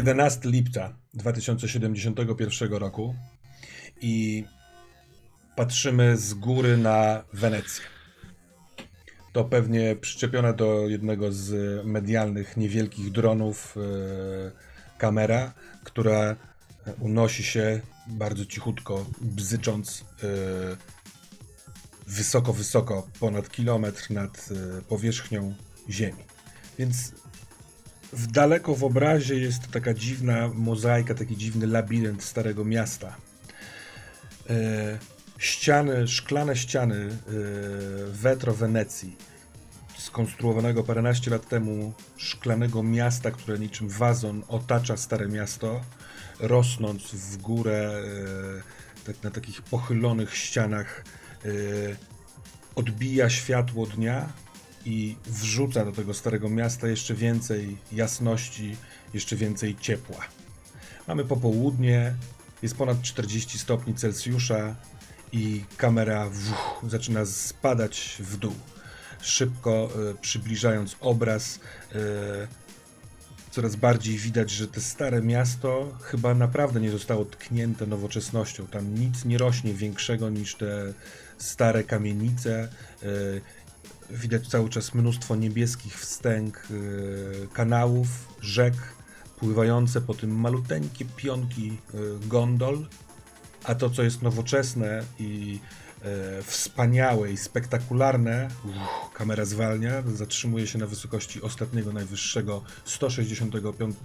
Jest 11 lipca 2071 roku i patrzymy z góry na Wenecję. To pewnie przyczepiona do jednego z medialnych niewielkich dronów e, kamera, która unosi się bardzo cichutko, bzycząc e, wysoko, wysoko, ponad kilometr nad e, powierzchnią Ziemi. Więc w daleko w obrazie jest taka dziwna mozaika, taki dziwny labirynt starego miasta. E, ściany, szklane ściany e, Vetro Wenecji, skonstruowanego paręnaście lat temu szklanego miasta, które niczym wazon otacza stare miasto, rosnąc w górę e, tak na takich pochylonych ścianach, e, odbija światło dnia i wrzuca do tego starego miasta jeszcze więcej jasności, jeszcze więcej ciepła. Mamy popołudnie, jest ponad 40 stopni Celsjusza i kamera wuch, zaczyna spadać w dół. Szybko e, przybliżając obraz, e, coraz bardziej widać, że to stare miasto chyba naprawdę nie zostało tknięte nowoczesnością. Tam nic nie rośnie większego niż te stare kamienice. E, widać cały czas mnóstwo niebieskich wstęg, e, kanałów, rzek pływające po tym maluteńkie pionki e, gondol, a to, co jest nowoczesne i e, wspaniałe i spektakularne, uff, kamera zwalnia, zatrzymuje się na wysokości ostatniego, najwyższego 165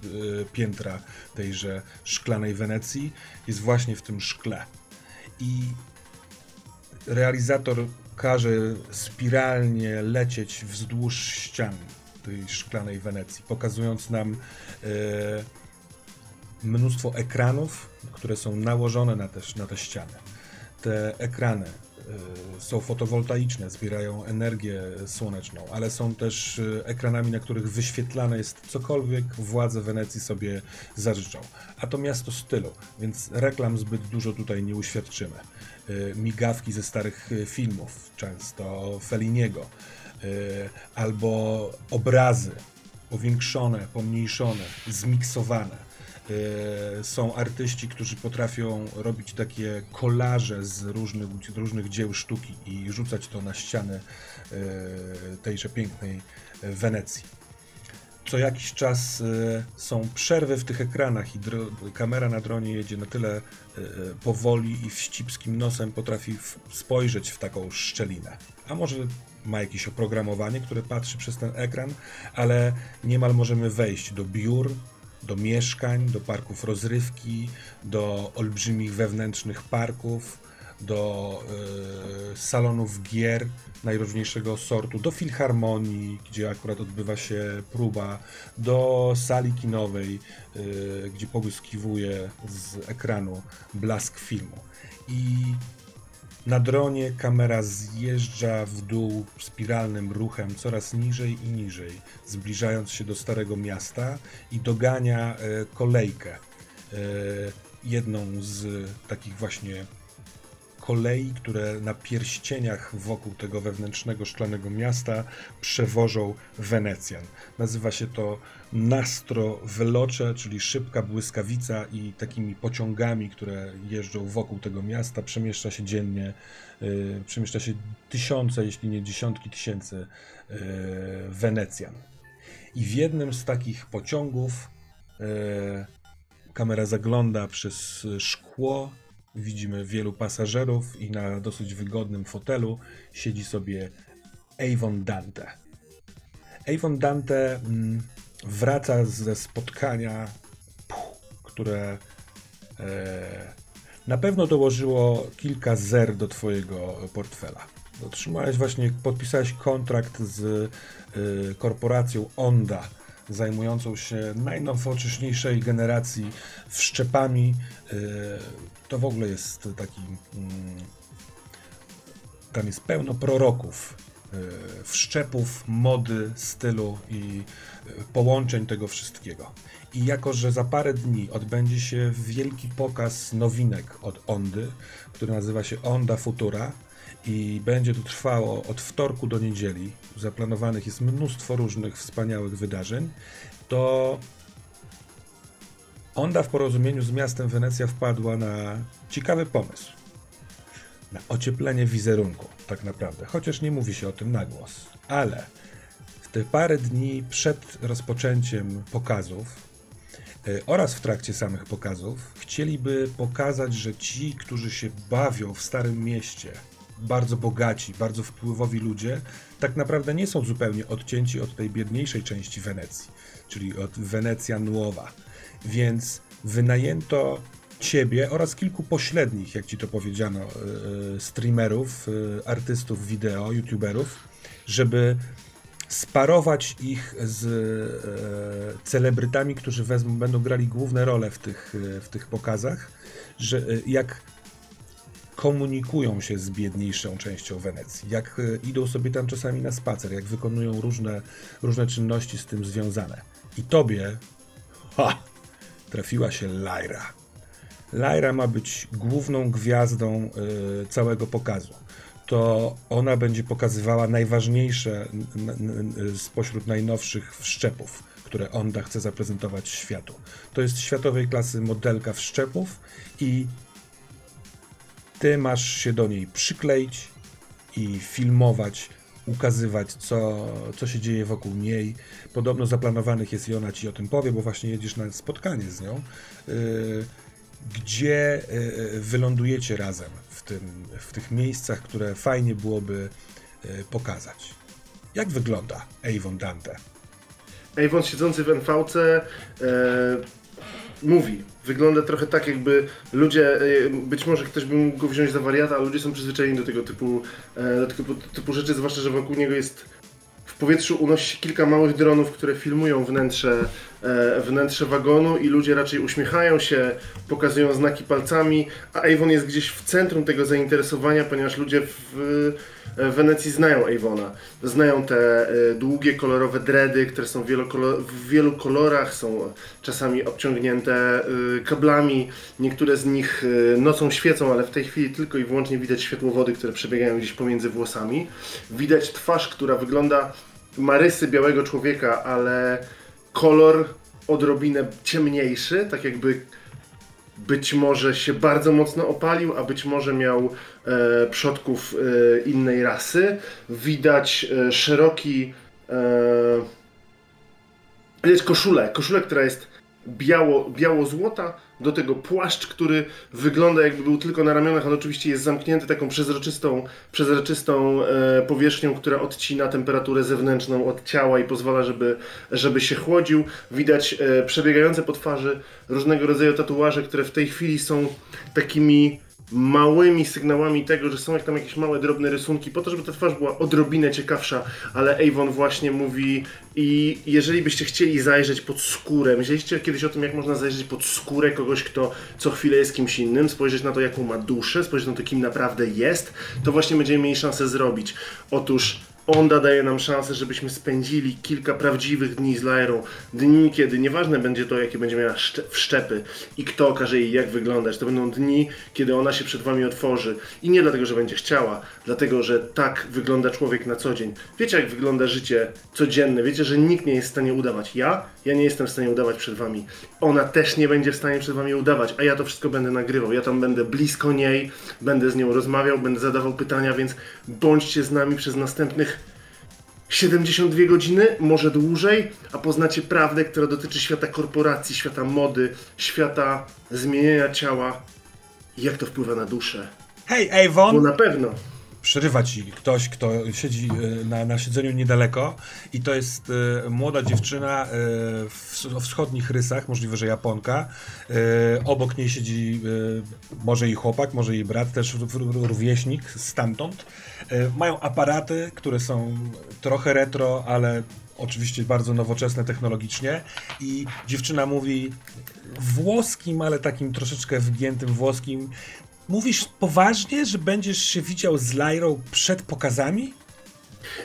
piętra tejże szklanej Wenecji, jest właśnie w tym szkle. I realizator każe spiralnie lecieć wzdłuż ścian tej szklanej Wenecji, pokazując nam e, mnóstwo ekranów, które są nałożone na te, na te ściany. Te ekrany e, są fotowoltaiczne, zbierają energię słoneczną, ale są też e, ekranami, na których wyświetlane jest cokolwiek władze Wenecji sobie zażyczą. A to miasto stylu, więc reklam zbyt dużo tutaj nie uświadczymy. Y, migawki ze starych y, filmów, często Feliniego, y, albo obrazy powiększone, pomniejszone, zmiksowane. Są artyści, którzy potrafią robić takie kolaże z różnych, różnych dzieł sztuki i rzucać to na ściany tejże pięknej Wenecji co jakiś czas y, są przerwy w tych ekranach i kamera na dronie jedzie na tyle y, y, powoli i wścibskim nosem potrafi spojrzeć w taką szczelinę. A może ma jakieś oprogramowanie, które patrzy przez ten ekran, ale niemal możemy wejść do biur, do mieszkań, do parków rozrywki, do olbrzymich wewnętrznych parków, do y, salonów gier najróżniejszego sortu, do filharmonii, gdzie akurat odbywa się próba, do sali kinowej, y, gdzie połyskiwuje z ekranu blask filmu. I na dronie kamera zjeżdża w dół spiralnym ruchem coraz niżej i niżej, zbliżając się do Starego Miasta i dogania y, kolejkę. Jedną z takich właśnie kolei, które na pierścieniach wokół tego wewnętrznego szklanego miasta przewożą Wenecjan. Nazywa się to Nastro Veloce, czyli szybka błyskawica i takimi pociągami, które jeżdżą wokół tego miasta, przemieszcza się dziennie, yy, przemieszcza się tysiące, jeśli nie dziesiątki tysięcy yy, Wenecjan. I w jednym z takich pociągów yy, kamera zagląda przez szkło Widzimy wielu pasażerów i na dosyć wygodnym fotelu siedzi sobie Avon Dante. Avon Dante mm, wraca ze spotkania, które e, na pewno dołożyło kilka zer do Twojego portfela. Otrzymałeś właśnie, podpisałeś kontrakt z y, korporacją Onda zajmującą się najnowocześniejszej generacji wszczepami. To w ogóle jest taki. Mm, tam jest pełno proroków, e, wszczepów, mody, stylu i e, połączeń tego wszystkiego. I jako, że za parę dni odbędzie się wielki pokaz nowinek od Ondy, który nazywa się Onda Futura, i będzie to trwało od wtorku do niedzieli. Zaplanowanych jest mnóstwo różnych wspaniałych wydarzeń. To Onda w porozumieniu z miastem Wenecja wpadła na ciekawy pomysł. Na ocieplenie wizerunku, tak naprawdę. Chociaż nie mówi się o tym na głos. Ale w te parę dni przed rozpoczęciem pokazów e, oraz w trakcie samych pokazów chcieliby pokazać, że ci, którzy się bawią w Starym Mieście, bardzo bogaci, bardzo wpływowi ludzie, tak naprawdę nie są zupełnie odcięci od tej biedniejszej części Wenecji, czyli od Wenecja Nuowa. Więc wynajęto ciebie oraz kilku pośrednich, jak ci to powiedziano, e, e, streamerów, e, artystów wideo, youtuberów, żeby sparować ich z celebrytami, którzy wezmą, będą grali główne role w tych, w tych pokazach, że jak komunikują się z biedniejszą częścią Wenecji, jak idą sobie tam czasami na spacer, jak wykonują różne, różne czynności z tym związane. I tobie ha, trafiła się Lyra. Lyra ma być główną gwiazdą y, całego pokazu. To ona będzie pokazywała najważniejsze spośród najnowszych wszczepów, które Onda chce zaprezentować światu. To jest światowej klasy modelka wszczepów i ty masz się do niej przykleić i filmować, ukazywać, co, co się dzieje wokół niej. Podobno zaplanowanych jest i ona ci o tym powie, bo właśnie jedziesz na spotkanie z nią. Yy, gdzie e, e, wylądujecie razem w, tym, w tych miejscach, które fajnie byłoby pokazać. Jak wygląda Avon Dante? Avon siedzący w NVC e, mówi. Wygląda trochę tak, jakby ludzie, być może ktoś by mógł go wziąć za wariata, ale ludzie są przyzwyczajeni do tego typu, do tego typu rzeczy, zwłaszcza, że wokół niego jest w powietrzu unosi się kilka małych dronów, które filmują wnętrze, e, wnętrze wagonu i ludzie raczej uśmiechają się, pokazują znaki palcami, a Avon jest gdzieś w centrum tego zainteresowania, ponieważ ludzie w Wenecji znają Avona. Znają te e, długie, kolorowe dredy, które są w wielu kolorach, są czasami obciągnięte e, kablami. Niektóre z nich nocą świecą, ale w tej chwili tylko i wyłącznie widać światłowody, które przebiegają gdzieś pomiędzy włosami. Widać twarz, która wygląda ma rysy białego człowieka, ale kolor odrobinę ciemniejszy, tak jakby być może się bardzo mocno opalił, a być może miał e, przodków e, innej rasy. Widać e, szeroki. E, widać koszulę, koszulę, która jest biało, biało-złota, do tego płaszcz, który wygląda jakby był tylko na ramionach, on oczywiście jest zamknięty taką przezroczystą, przezroczystą e, powierzchnią, która odcina temperaturę zewnętrzną od ciała i pozwala, żeby, żeby się chłodził. Widać e, przebiegające po twarzy różnego rodzaju tatuaże, które w tej chwili są takimi małymi sygnałami tego, że są jak tam jakieś małe, drobne rysunki, po to, żeby ta twarz była odrobinę ciekawsza, ale Avon właśnie mówi i jeżeli byście chcieli zajrzeć pod skórę, myśleliście kiedyś o tym, jak można zajrzeć pod skórę kogoś, kto co chwilę jest kimś innym, spojrzeć na to, jaką ma duszę, spojrzeć na to, kim naprawdę jest, to właśnie będziemy mieli szansę zrobić. Otóż Onda daje nam szansę, żebyśmy spędzili kilka prawdziwych dni z Lairą. Dni, kiedy nieważne będzie to, jakie będzie miała wszczepy i kto okaże jej, jak wyglądać. To będą dni, kiedy ona się przed Wami otworzy. I nie dlatego, że będzie chciała, dlatego, że tak wygląda człowiek na co dzień. Wiecie, jak wygląda życie codzienne. Wiecie, że nikt nie jest w stanie udawać. Ja? Ja nie jestem w stanie udawać przed Wami. Ona też nie będzie w stanie przed Wami udawać, a ja to wszystko będę nagrywał. Ja tam będę blisko niej, będę z nią rozmawiał, będę zadawał pytania, więc bądźcie z nami przez następnych 72 godziny, może dłużej, a poznacie prawdę, która dotyczy świata korporacji, świata mody, świata zmieniania ciała i jak to wpływa na duszę. Hej, Avon! Bo na pewno przerywa ci ktoś, kto siedzi e, na, na siedzeniu niedaleko i to jest e, młoda dziewczyna e, w, o wschodnich rysach, możliwe, że Japonka. Obok niej siedzi może jej chłopak, może jej brat, też rówieśnik stamtąd. Mają aparaty, które są trochę retro, ale oczywiście bardzo nowoczesne technologicznie i dziewczyna mówi włoskim, ale takim troszeczkę wgiętym włoskim Mówisz poważnie, że będziesz się widział z Lyrą przed pokazami?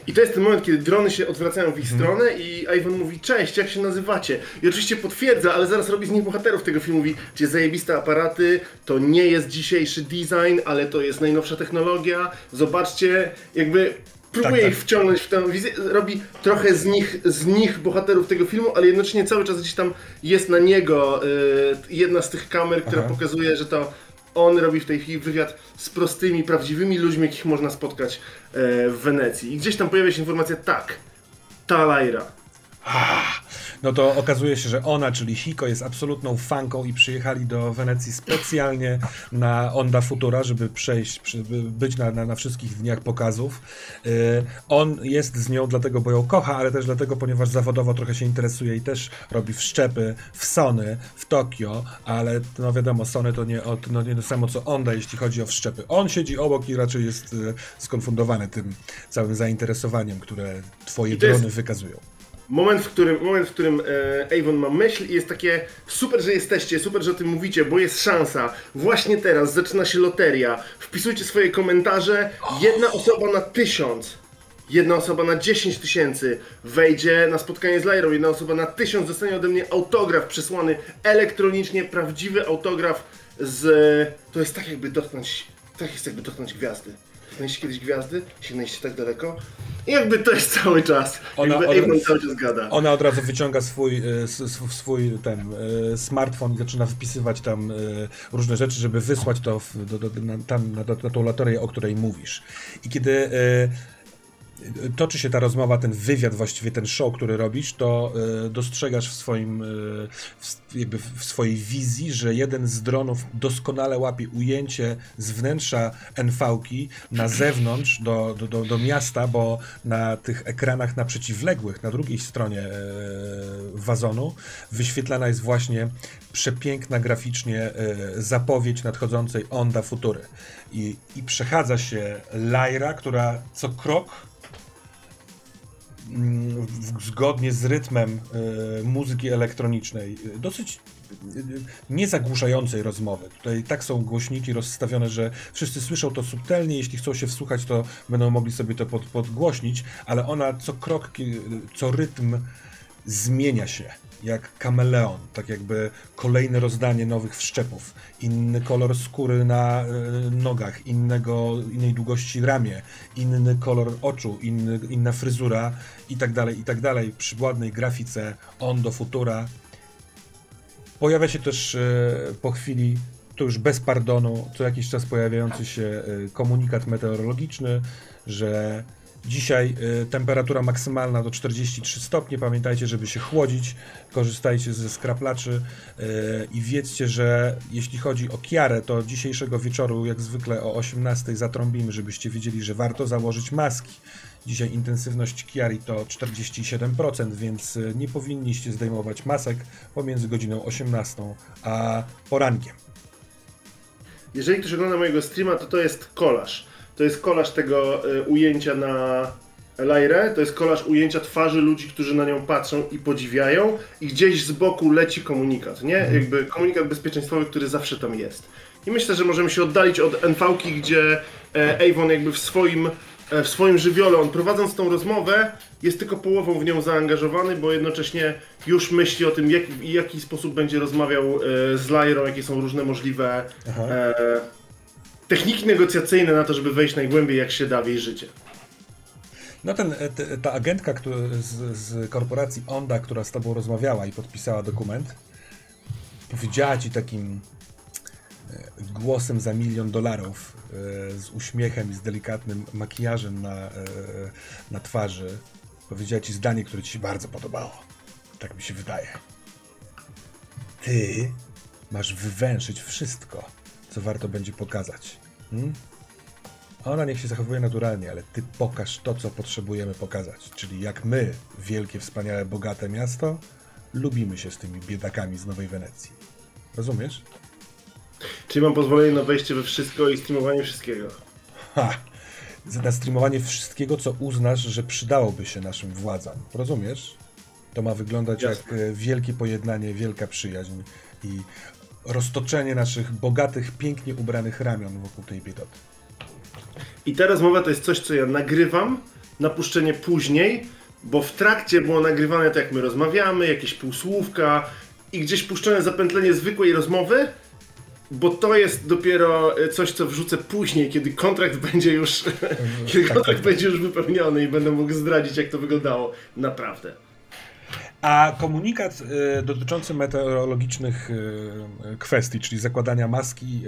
I to jest ten moment, kiedy drony się odwracają w ich hmm. stronę i Ivan mówi, cześć, jak się nazywacie? I oczywiście potwierdza, ale zaraz robi z nich bohaterów tego filmu, mówi, gdzie zajebiste aparaty, to nie jest dzisiejszy design, ale to jest najnowsza technologia, zobaczcie, jakby próbuje tak. ich wciągnąć w tę wizję, robi trochę z nich, z nich bohaterów tego filmu, ale jednocześnie cały czas gdzieś tam jest na niego y, jedna z tych kamer, która Aha. pokazuje, że to on robi w tej chwili wywiad z prostymi, prawdziwymi ludźmi, jakich można spotkać e, w Wenecji. I gdzieś tam pojawia się informacja, tak, ta Lyra. No to okazuje się, że ona, czyli Hiko, jest absolutną fanką i przyjechali do Wenecji specjalnie na Onda Futura, żeby przejść, przy- by być na, na, na wszystkich dniach pokazów. Yy, on jest z nią dlatego, bo ją kocha, ale też dlatego, ponieważ zawodowo trochę się interesuje i też robi wszczepy w Sony, w Tokio, ale no wiadomo, Sony to nie, od, no nie to samo co Onda, jeśli chodzi o wszczepy. On siedzi obok i raczej jest yy, skonfundowany tym całym zainteresowaniem, które twoje drony wykazują. Moment, w którym, moment, w którym e, Avon ma myśl i jest takie super, że jesteście, super, że o tym mówicie, bo jest szansa. Właśnie teraz zaczyna się loteria. Wpisujcie swoje komentarze. Jedna osoba na tysiąc. Jedna osoba na 10 tysięcy wejdzie na spotkanie z Lyrą. Jedna osoba na tysiąc dostanie ode mnie autograf przesłany elektronicznie, prawdziwy autograf z... To jest tak jakby dotknąć, tak jest jakby dotknąć gwiazdy. Dotknęliście kiedyś gwiazdy? Sięgnęliście tak daleko? I jakby to jest cały czas. Ona- jakby Avon cały czas gada. Ona od razu wyciąga swój, e, swój ten e, smartfon i zaczyna wpisywać tam e, różne rzeczy, żeby wysłać to w, do, do, na, tam, na, na tą loterię, o której mówisz. I kiedy toczy się ta rozmowa, ten wywiad, właściwie ten show, który robisz, to e, dostrzegasz w swoim, e, jakby w swojej wizji, że jeden z dronów doskonale łapie ujęcie z wnętrza NV-ki na zewnątrz do, do, do, do miasta, bo na tych ekranach na przeciwległych, na drugiej stronie e, wazonu, wyświetlana jest właśnie przepiękna graficznie zapowiedź nadchodzącej Onda Futury. I, I przechadza się Lyra, która co krok zgodnie z rytmem e, muzyki elektronicznej, dosyć e, niezagłuszającej rozmowy. Tutaj tak są głośniki rozstawione, że wszyscy słyszą to subtelnie, jeśli chcą się wsłuchać, to będą mogli sobie to pod, podgłośnić, ale ona co krok, co rytm zmienia się. Jak kameleon, tak jakby kolejne rozdanie nowych wszczepów, inny kolor skóry na e, nogach, innego, innej długości ramię, inny kolor oczu, inny, inna fryzura i tak dalej, i tak dalej. Przy ładnej grafice on do futura. Pojawia się też e, po chwili, to już bez pardonu, co jakiś czas pojawiający się e, komunikat meteorologiczny, że dzisiaj e, temperatura maksymalna to 43 stopnie. Pamiętajcie, żeby się chłodzić, korzystajcie ze skraplaczy e, i wiedzcie, że jeśli chodzi o Kiarę, to dzisiejszego wieczoru, jak zwykle o 18 zatrąbimy, żebyście wiedzieli, że warto założyć maski. Dzisiaj intensywność Kiari to 47%, więc e, nie powinniście zdejmować masek pomiędzy godziną 18 a porankiem. Jeżeli ktoś ogląda mojego streama, to to jest kolaż. To jest kolaż tego y, ujęcia na Lyrę, to jest kolaż ujęcia twarzy ludzi, którzy na nią patrzą i podziwiają i gdzieś z boku leci komunikat, nie? Jakby komunikat bezpieczeństwowy, który zawsze tam jest. I myślę, że możemy się oddalić od NV-ki, gdzie e, Avon jakby w swoim, e, w swoim żywiole, on prowadząc tą rozmowę, jest tylko połową w nią zaangażowany, bo jednocześnie już myśli o tym, jak, w jaki sposób będzie rozmawiał e, z Lyrą, jakie są różne możliwe e, techniki negocjacyjne na to, żeby wejść najgłębiej, jak się da w jej życie. No ten, e, ta agentka z, z korporacji Onda, która z tobą rozmawiała i podpisała dokument, powiedziała ci takim e, głosem za milion dolarów, e, z uśmiechem i z delikatnym makijażem na, na twarzy, powiedziała ci zdanie, które ci się bardzo podobało. Tak mi się wydaje. Ty masz wywęszyć wszystko, co warto będzie pokazać. Hmm? Ona niech się zachowuje naturalnie, ale ty pokaż to, co potrzebujemy pokazać. Czyli jak my, wielkie, wspaniałe, bogate miasto, lubimy się z tymi biedakami z Nowej Wenecji. Rozumiesz? Czyli mam pozwolenie na wejście we wszystko i streamowanie wszystkiego. Ha! Na streamowanie wszystkiego, co uznasz, że przydałoby się naszym władzom. Rozumiesz? To ma wyglądać Jasne. jak e, wielkie pojednanie, wielka przyjaźń i roztoczenie naszych bogatych, pięknie ubranych ramion wokół tej biedoty. I ta rozmowa to jest coś, co ja nagrywam na puszczenie później, bo w trakcie było nagrywane tak jak my rozmawiamy, jakieś półsłówka i gdzieś puszczone zapętlenie zwykłej rozmowy bo to jest dopiero coś, co wrzucę później, kiedy kontrakt będzie już, kiedy tak, kontrakt tak, będzie już wypełniony i będę mógł zdradzić, jak to wyglądało naprawdę. A komunikat y, dotyczący meteorologicznych y, kwestii, czyli zakładania maski,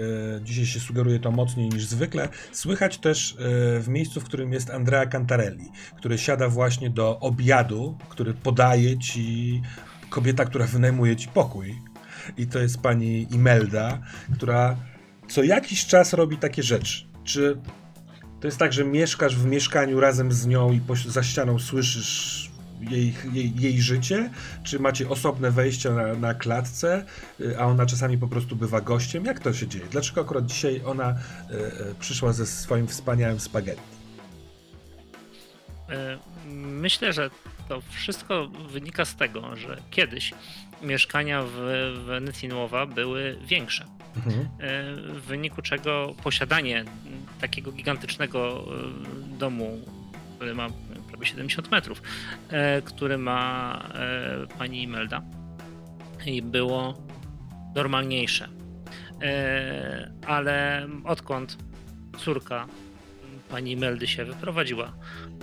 dzisiaj się sugeruje to mocniej niż zwykle. Słychać też w miejscu, w którym jest Andrea Cantarelli, który siada właśnie do obiadu, który podaje ci kobieta, która wynajmuje ci pokój. I to jest pani Imelda, która co jakiś czas robi takie rzeczy. Czy to jest tak, że mieszkasz w mieszkaniu razem z nią i za ścianą słyszysz jej, jej, jej życie? Czy macie osobne wejście na, na klatce, y, a ona czasami po prostu bywa gościem? Jak to się dzieje? Dlaczego akurat dzisiaj ona y, y, przyszła ze swoim wspaniałym spaghetti? E, myślę, że to wszystko wynika z tego, że kiedyś mieszkania w Nowa były większe. Mhm. E, w wyniku czego posiadanie takiego gigantycznego e, domu, który ma prawie 70 metrów, e, który ma pani Imelda, było normalniejsze. Ale odkąd córka pani Imeldy się wyprowadziła,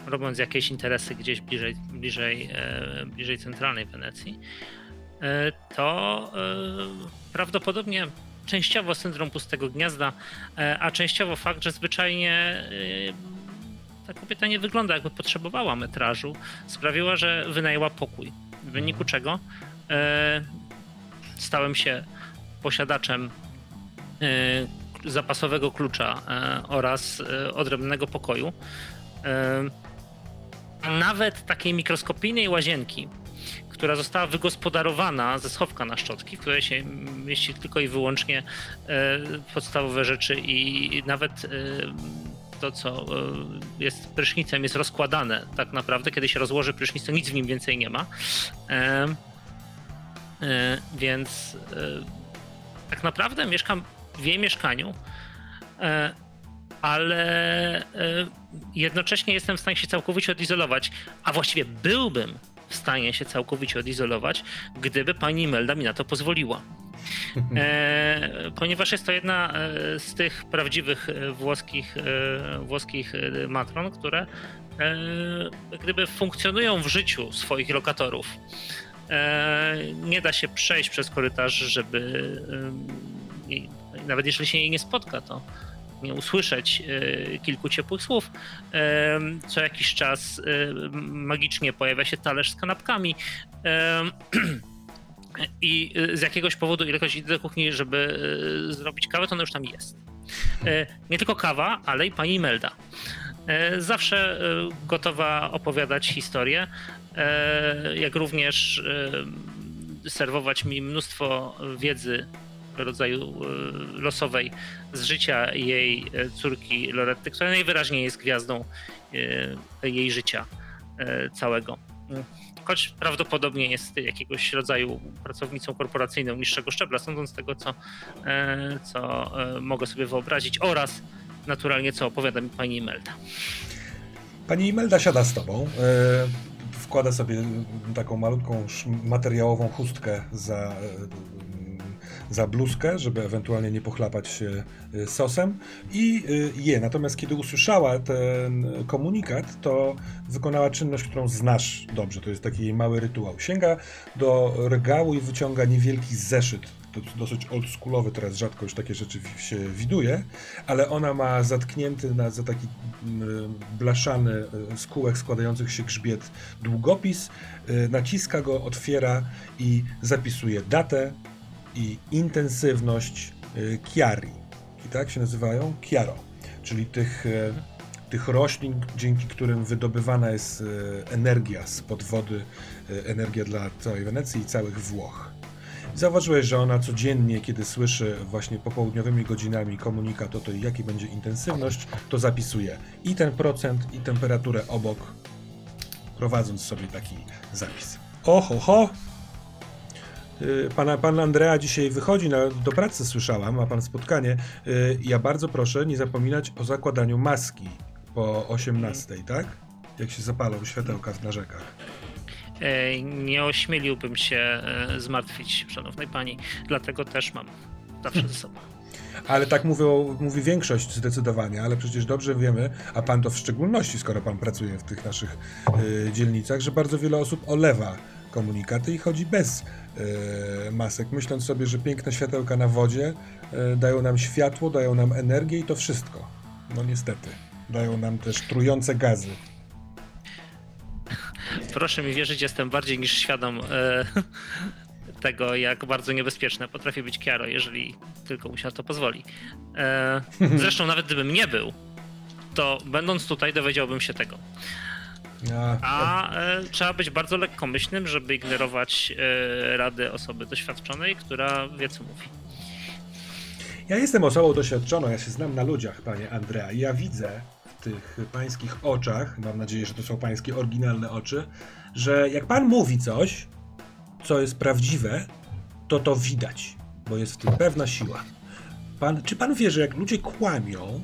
robiąc jakieś interesy gdzieś bliżej, bliżej, bliżej centralnej Wenecji, E, to e, prawdopodobnie częściowo syndrom pustego gniazda, e, a częściowo fakt, że zwyczajnie ta kobieta nie wygląda jakby potrzebowała metrażu, sprawiła, że wynajęła pokój. W wyniku czego stałem się posiadaczem zapasowego klucza oraz odrębnego pokoju. A nawet takiej mikroskopijnej łazienki, która została wygospodarowana ze schowka na szczotki, w której się mieści tylko i wyłącznie e, podstawowe rzeczy i nawet e, to, co e, jest prysznicem, jest rozkładane tak naprawdę. Kiedy się rozłoży prysznic, to nic w nim więcej nie ma. Więc tak naprawdę mieszkam w jej mieszkaniu, ale jednocześnie jestem w stanie się całkowicie odizolować, a właściwie byłbym w stanie się całkowicie odizolować, gdyby pani Imelda mi na to pozwoliła. E, ponieważ jest to jedna e, z tych prawdziwych e, włoskich, e, włoskich matron, które e, gdyby funkcjonują w życiu swoich lokatorów. E, nie da się przejść przez korytarz, żeby nawet jeżeli się jej nie spotka, to nie usłyszeć kilku ciepłych słów. Co jakiś czas magicznie pojawia się talerz z kanapkami. I z jakiegoś powodu, ilekroć idę do kuchni, żeby zrobić kawę, to ona już tam jest. Nie tylko kawa, ale i pani Melda. Zawsze gotowa opowiadać historię, jak również serwować mi mnóstwo wiedzy rodzaju losowej z życia jej córki Loretty, która najwyraźniej jest gwiazdą jej życia całego. Choć prawdopodobnie jest jakiegoś rodzaju pracownicą korporacyjną niższego szczebla, sądząc z tego, co, co mogę sobie wyobrazić, oraz naturalnie, co opowiada mi pani Imelda. Pani Imelda siada z tobą wkłada sobie taką malutką materiałową chustkę za za bluzkę, żeby ewentualnie nie pochlapać się y, sosem i y, je. Natomiast kiedy usłyszała ten komunikat, to wykonała czynność, którą znasz dobrze. To jest taki mały rytuał. Sięga do regału i wyciąga niewielki zeszyt to dosyć oldschoolowy, teraz rzadko już takie rzeczy się widuje, ale ona ma zatknięty na, za taki mm, blaszany y, z kółek składających się grzbiet długopis, naciska go, otwiera i zapisuje datę, i intensywność y, Chiari. I tak się nazywają? Chiaro, czyli tych, y, tych roślin, dzięki którym wydobywana jest y, energia z pod wody, energia dla całej Wenecji i całych Włoch. Zauważyłeś, że ona codziennie, kiedy słyszy właśnie popołudniowymi godzinami komunikat o tej, jaki będzie intensywność, to zapisuje i ten procent, i temperaturę obok, prowadząc sobie taki zapis. Oho, ho, pana, pan Andrea dzisiaj wychodzi na, do pracy, słyszałam, ma pan spotkanie. Y, ja bardzo proszę nie zapominać o zakładaniu maski po 18, tak? Jak się zapalą światełka na rzekach. E, nie ośmieliłbym się e, zmartwić, szanownej pani, dlatego też mam zawsze ze sobą. Ale tak mówią, mówi większość zdecydowanie, ale przecież dobrze wiemy, a pan to w szczególności, skoro pan pracuje w tych naszych y, dzielnicach, że bardzo wiele osób olewa komunikaty i chodzi bez y, masek, myśląc sobie, że piękne światełka na wodzie y, dają nam światło, dają nam energię i to wszystko. No niestety. Dają nam też trujące gazy. Proszę mi wierzyć, jestem bardziej niż świadom e, tego, jak bardzo niebezpieczne potrafi być Kiaro, jeżeli tylko mu się na to pozwoli. E, zresztą nawet gdybym nie był, to będąc tutaj dowiedziałbym się tego. A, A e, trzeba być bardzo lekkomyślnym, żeby ignorować e, rady osoby doświadczonej, która wie co mówi. Ja jestem osobą doświadczoną, ja się znam na ludziach, panie Andrea, ja widzę w tych pańskich oczach, mam nadzieję, że to są pańskie oryginalne oczy, że jak pan mówi coś, co jest prawdziwe, to to widać, bo jest w tym pewna siła. Pan, czy pan wie, że jak ludzie kłamią,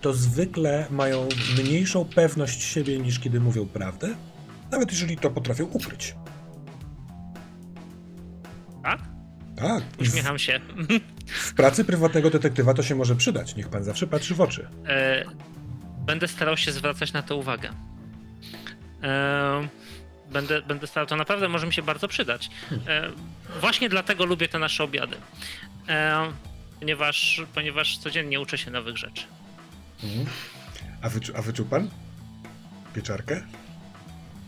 to zwykle mają mniejszą pewność siebie niż kiedy mówią prawdę? Nawet jeżeli to potrafią ukryć. Tak? Tak. Uśmiecham się. W pracy prywatnego detektywa to się może przydać. Niech pan zawsze patrzy w oczy. E, będę starał się zwracać na to uwagę. E, będę, będę starał, to naprawdę może mi się bardzo przydać. E, właśnie dlatego lubię te nasze obiady. E, ponieważ, ponieważ codziennie uczę się nowych rzeczy. A, wyczu, a wyczuł pan pieczarkę?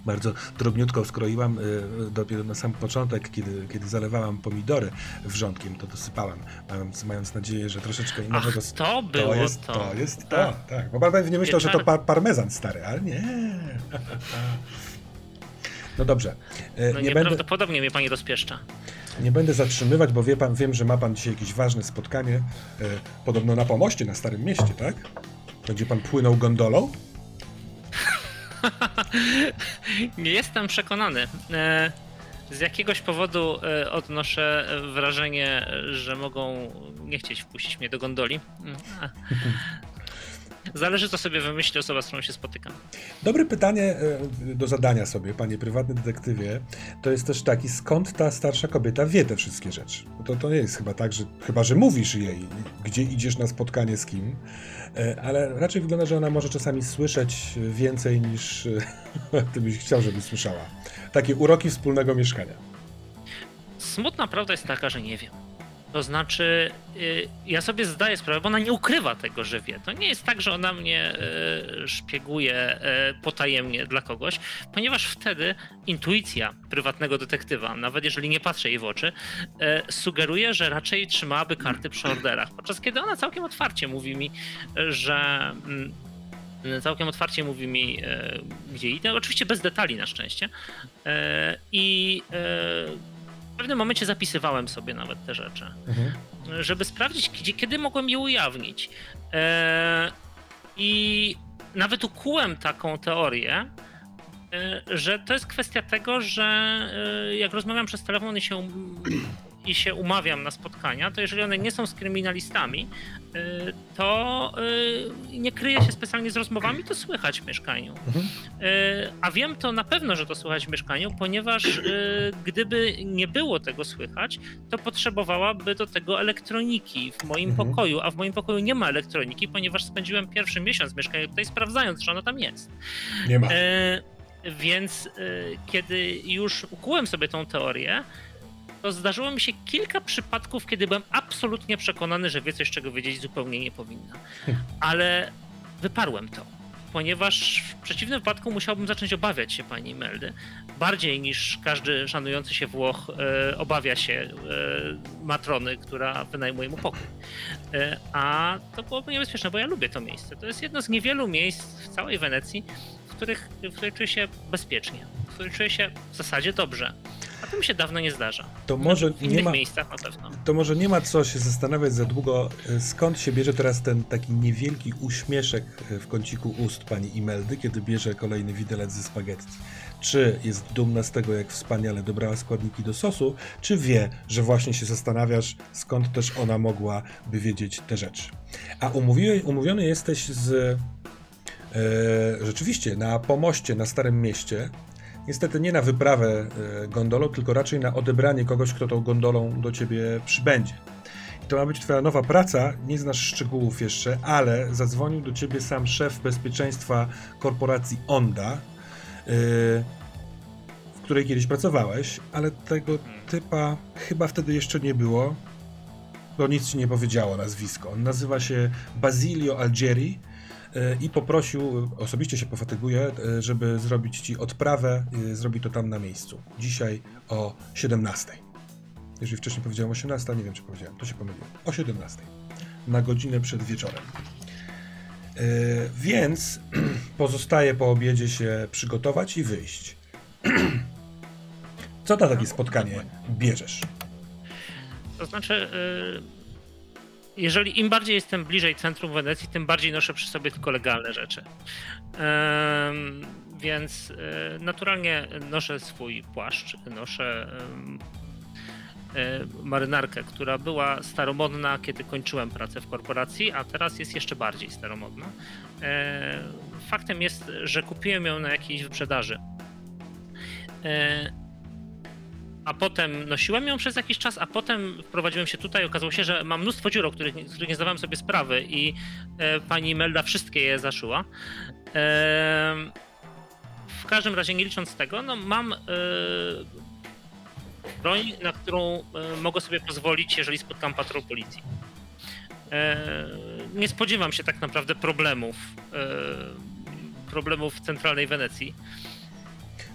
Bardzo drobniutko skroiłam y, dopiero na sam początek, kiedy, kiedy zalewałam pomidory wrzątkiem, to dosypałam, mając, mając nadzieję, że troszeczkę innego... Ach, to było to jest to. to. jest to, Tak. tak. Bo pan pewnie myślał, że to Pieczar- par parmezan stary, ale nie. No dobrze. E, No nie, będę, nieprawdopodobnie mnie pani rozpieszcza. nie będę zatrzymywać, bo wie pan, wiem, że ma pan dzisiaj jakieś ważne spotkanie, e, podobno na pomoście na Starym Mieście, tak? Będzie pan płynął gondolą? Nie jestem przekonany. E, Z jakiegoś powodu e, odnoszę wrażenie, że mogą nie chcieć wpuścić mnie do gondoli. Zależy, co sobie wymyśli osoba, z którą się spotykam. Dobre pytanie e, do zadania sobie, panie prywatny detektywie, to jest też taki, skąd ta starsza kobieta wie te wszystkie rzeczy? To, to nie jest chyba tak, że chyba, że mówisz jej, gdzie idziesz na spotkanie z kim, e, ale raczej wygląda, że ona może czasami słyszeć więcej niż e, ty byś chciał, żeby słyszała. Takie uroki wspólnego mieszkania. Smutna prawda jest taka, że nie wiem. To znaczy, y, ja sobie zdaję sprawę, bo ona nie ukrywa tego, że wie. To nie jest tak, że ona mnie y, szpieguje y, potajemnie dla kogoś, ponieważ wtedy intuicja prywatnego detektywa, nawet jeżeli nie patrzę jej w oczy, sugeruje, że raczej trzymałaby karty przy orderach. Podczas kiedy ona całkiem otwarcie mówi mi, że. mm, Całkiem otwarcie mówi mi, gdzie idę. Oczywiście bez detali na szczęście. I pewnym momencie zapisywałem sobie nawet te rzeczy, Mhm. żeby sprawdzić, gdzie, kiedy mogłem je ujawnić. E, I nawet ukułem taką teorię, e, że to jest kwestia tego, że e, jak rozmawiam przez telefon i się, um- i się umawiam na spotkania, to jeżeli one nie są z kryminalistami, to e, nie kryję się specjalnie z rozmowami, to słychać w mieszkaniu. Mhm. E, A wiem to na pewno, że to słychać w mieszkaniu, ponieważ gdyby nie było tego słychać, to potrzebowałaby do tego elektroniki w moim Mhm. pokoju, a w moim pokoju nie ma elektroniki, ponieważ spędziłem pierwszy miesiąc w mieszkaniu tutaj sprawdzając, czy ona tam jest. Nie ma. E, więc kiedy już ukułem sobie tą teorię, to zdarzyło mi się kilka przypadków, kiedy byłem absolutnie przekonany, że wie coś, czego wiedzieć zupełnie nie powinna. Ale wyparłem to, ponieważ w przeciwnym wypadku musiałbym zacząć obawiać się pani Meldy. Bardziej niż każdy szanujący się Włoch e, obawia się e, matrony, która wynajmuje mu pokój. E, a to byłoby niebezpieczne, bo ja lubię to miejsce. To jest jedno z niewielu miejsc w całej Wenecji, w których, w których czuję się bezpiecznie, czuję się w zasadzie dobrze. A to mi się dawno nie zdarza. To może w nie ma... miejscach na pewno. To może nie ma co się zastanawiać za długo, e, skąd się bierze teraz ten taki niewielki uśmieszek e, w kąciku ust pani Imeldy, kiedy bierze kolejny widelec ze spaghetti. Czy jest dumna z tego, jak wspaniale dobrała składniki do sosu, czy wie, że właśnie się zastanawiasz, skąd też ona mogłaby wiedzieć te rzeczy. A umówiony, umówiony jesteś z e, rzeczywiście na pomoście na Starym Mieście. Niestety nie na wyprawę e, gondolą, tylko raczej na odebranie kogoś, kto tą gondolą do ciebie przybędzie. to ma być twoja nowa praca, nie znasz szczegółów jeszcze, ale zadzwonił do ciebie sam szef bezpieczeństwa korporacji Onda, yy, w której kiedyś pracowałeś, ale tego typa chyba wtedy jeszcze nie było, bo nic ci nie powiedziało nazwisko. On nazywa się Basilio Algieri i poprosił, osobiście się pofatyguje, żeby zrobić ci odprawę, yy, zrobi to tam na miejscu. Dzisiaj o 17. Jeżeli wcześniej powiedziałem 18, nie wiem czy powiedziałem, to się pomyliłem. O 17. Na godzinę przed wieczorem. Yy, więc pozostaje po obiedzie się przygotować i wyjść. Co na takie spotkanie bierzesz? To znaczy, y, jeżeli im bardziej jestem bliżej centrum Wenecji, tym bardziej noszę przy sobie tylko legalne rzeczy. Ym, Więc y, naturalnie noszę swój płaszcz, noszę y, marynarkę, która była staromodna, kiedy kończyłem pracę w korporacji, a teraz jest jeszcze bardziej staromodna. Y, Faktem jest, że kupiłem ją na jakiejś wyprzedaży. A potem nosiłem ją przez jakiś czas, a potem wprowadziłem się tutaj. Okazało się, że mam mnóstwo dziur, o których, z których nie zdawałem sobie sprawy, i e, pani Melda wszystkie je zaszyła. E, w każdym razie, nie licząc tego, no mam e, broń, na którą e, mogę sobie pozwolić, jeżeli spotkam patrol policji. E, nie spodziewam się tak naprawdę problemów, e, problemów w centralnej Wenecji.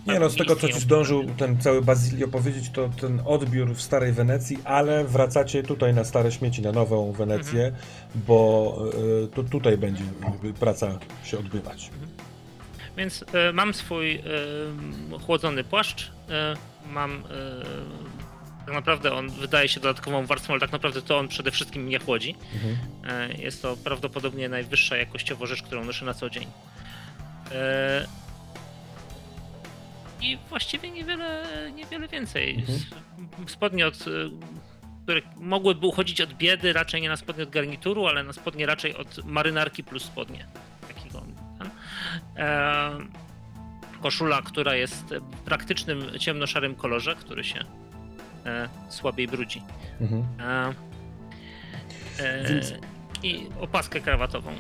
Nie no, z tego co ci zdążył ten cały Bazilio powiedzieć, to ten odbiór w Starej Wenecji, ale wracacie tutaj na Stare Śmieci, na Nową Wenecję, bo y, to tutaj będzie praca się odbywać. Więc e, mam swój e, chłodzony płaszcz, mam tak naprawdę on wydaje się dodatkową warstwą, ale tak naprawdę to on przede wszystkim mnie chłodzi. Mhm. Jest to prawdopodobnie najwyższa jakościowo rzecz, którą noszę na co dzień. I właściwie niewiele, niewiele więcej. Mhm. Spodnie od e, które mogłyby uchodzić od biedy, raczej nie na spodnie od garnituru, ale na spodnie raczej od marynarki plus spodnie. Takiego. E, koszula, która jest w praktycznym ciemnoszarym kolorze, który się e, słabiej brudzi. Mhm. E, e, I opaskę krawatową.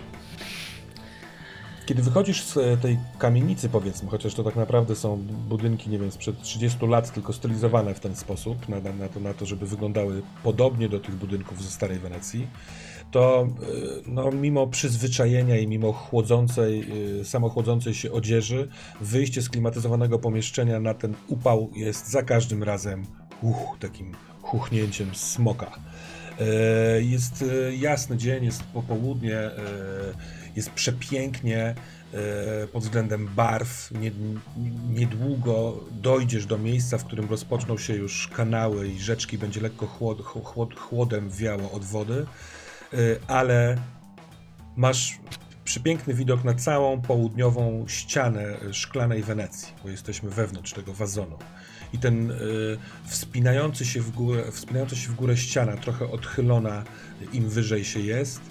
Kiedy wychodzisz z e, tej kamienicy, powiedzmy, chociaż to tak naprawdę są budynki, nie wiem, sprzed 30 lat, tylko stylizowane w ten sposób, na, na, to, na to, żeby wyglądały podobnie do tych budynków ze Starej Wenecji, to e, no, mimo przyzwyczajenia i mimo chłodzącej, e, samochłodzącej się odzieży, wyjście z klimatyzowanego pomieszczenia na ten upał jest za każdym razem uch, takim chuchnięciem smoka. Jest jasny dzień, jest popołudnie, jest przepięknie e, pod względem barw. Nie- Niedługo dojdziesz do miejsca, w którym rozpoczną się już kanały i rzeczki, będzie lekko chłod, chłod, chłodem wiało od wody, e, ale masz przepiękny widok na całą południową ścianę szklanej Wenecji, bo jesteśmy wewnątrz tego wazonu. I ten y, wspinający, się w górę, wspinająca się w górę ściana, trochę odchylona, im wyżej się jest,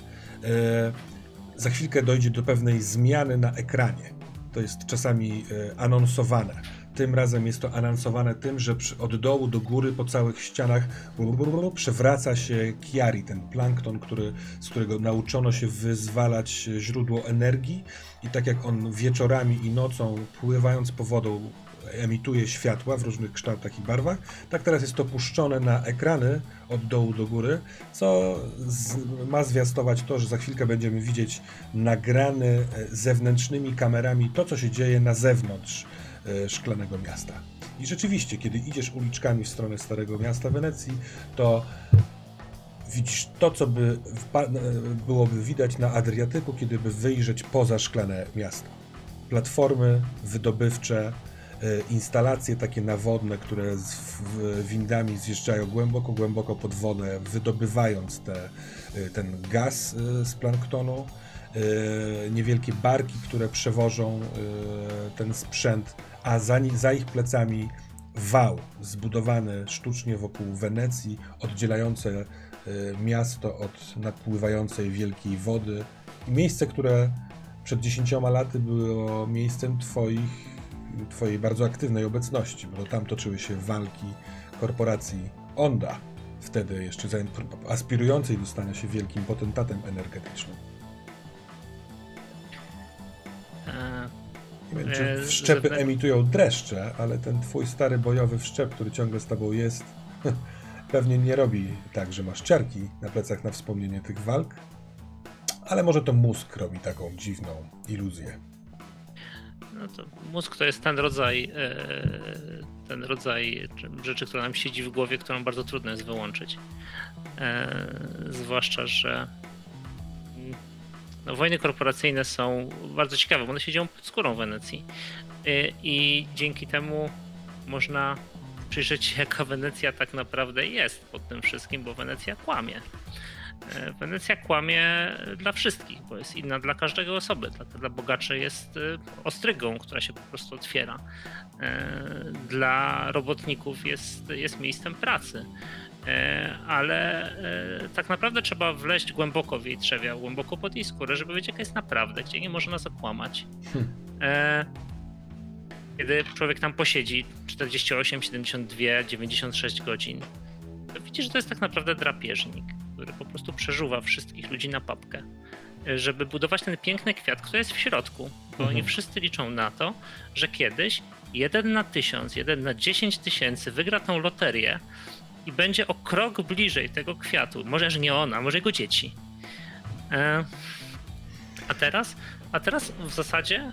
za chwilkę dojdzie do pewnej zmiany na ekranie. To jest czasami y, anonsowane. Tym razem jest to anonsowane tym, że od dołu do góry po całych ścianach przewraca się Kiari, ten plankton, który, z którego nauczono się wyzwalać źródło energii i tak jak on wieczorami i nocą pływając po wodą emituje światła w różnych kształtach i barwach, tak teraz jest to puszczone na ekrany od dołu do góry, co z, ma zwiastować to, że za chwilkę będziemy widzieć nagrane zewnętrznymi kamerami to, co się dzieje na zewnątrz e, szklanego miasta. I rzeczywiście, kiedy idziesz uliczkami w stronę Starego Miasta Wenecji, to widzisz to, co by e, byłoby widać na Adriatyku, kiedy by wyjrzeć poza szklane miasto. Platformy wydobywcze, instalacje takie nawodne, które z windami zjeżdżają głęboko, głęboko pod wodę, wydobywając te, e, ten gaz e, z planktonu, e, niewielkie barki, które przewożą e, ten sprzęt, a za, za ich plecami wał zbudowany sztucznie wokół Wenecji, oddzielające e, miasto od nadpływającej wielkiej wody. I miejsce, które przed dziesięcioma laty było miejscem twoich, twojej bardzo aktywnej obecności, bo tam toczyły się walki korporacji Onda wtedy jeszcze aspirującej do stania się wielkim potentatem energetycznym. Nie wiem, czy e, wszczepy emitują dreszcze, ale ten twój stary bojowy wszczep, który ciągle z tobą jest, pewnie nie robi tak, że masz ciarki na plecach na wspomnienie tych walk, ale może to mózg robi taką dziwną iluzję. No to mózg to jest ten rodzaj, e, ten rodzaj rzeczy, która nam siedzi w głowie, którą bardzo trudno jest wyłączyć. E, zwłaszcza, że no, wojny korporacyjne są bardzo ciekawe, bo one się dzieją pod skórą Wenecji. Y, I dzięki temu można przyjrzeć się, jaka Wenecja tak naprawdę jest pod tym wszystkim, bo Wenecja kłamie. Y, Wenecja kłamie dla wszystkich, bo jest inna dla każdego osoby. Dla, dla bogaczy jest y, ostrygą, która się po prostu otwiera. Dla robotników jest, jest miejscem pracy. E, ale e, tak naprawdę trzeba wleźć głęboko w jej trzewia, głęboko pod jej skórę, żeby wiedzieć, jaka jest naprawdę, gdzie nie można nas okłamać. Hmm. E, kiedy człowiek tam posiedzi 48, 72, 96 godzin, to widzi, że to jest tak naprawdę drapieżnik, który po prostu przeżuwa wszystkich ludzi na papkę, żeby budować ten piękny kwiat, który jest w środku, bo mhm. oni wszyscy liczą na to, że kiedyś jeden na tysiąc, jeden na dziesięć tysięcy wygra tą loterię, i będzie o krok bliżej tego kwiatu. Może, że nie ona, może jego dzieci. E, a teraz? A teraz w zasadzie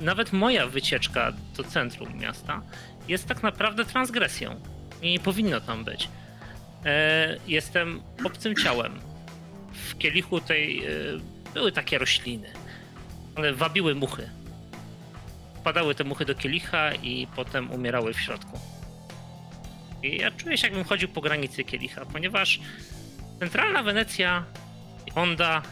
nawet moja wycieczka do centrum miasta jest tak naprawdę transgresją. I nie powinno tam być. E, jestem obcym ciałem. W kielichu tej e, były takie rośliny, ale wabiły muchy. Wpadały te muchy do kielicha i potem umierały w środku. I ja czuję się, jakbym chodził po granicy kielicha, ponieważ centralna Wenecja, Honda,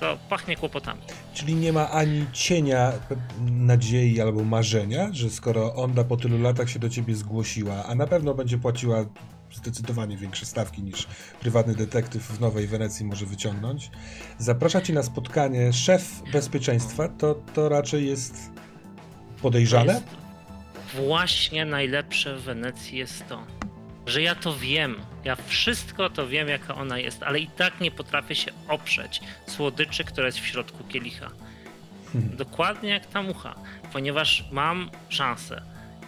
to pachnie kłopotami. Czyli nie ma ani cienia nadziei albo marzenia, że skoro Onda po tylu latach się do ciebie zgłosiła, a na pewno będzie płaciła zdecydowanie większe stawki niż prywatny detektyw w Nowej Wenecji może wyciągnąć, zaprasza ci na spotkanie szef bezpieczeństwa, to, to raczej jest podejrzane? To jest, właśnie najlepsze w Wenecji jest to, że ja to wiem. Ja wszystko to wiem, jaka ona jest, ale i tak nie potrafię się oprzeć słodyczy, która jest w środku kielicha. Hmm. Dokładnie jak ta mucha, ponieważ mam szansę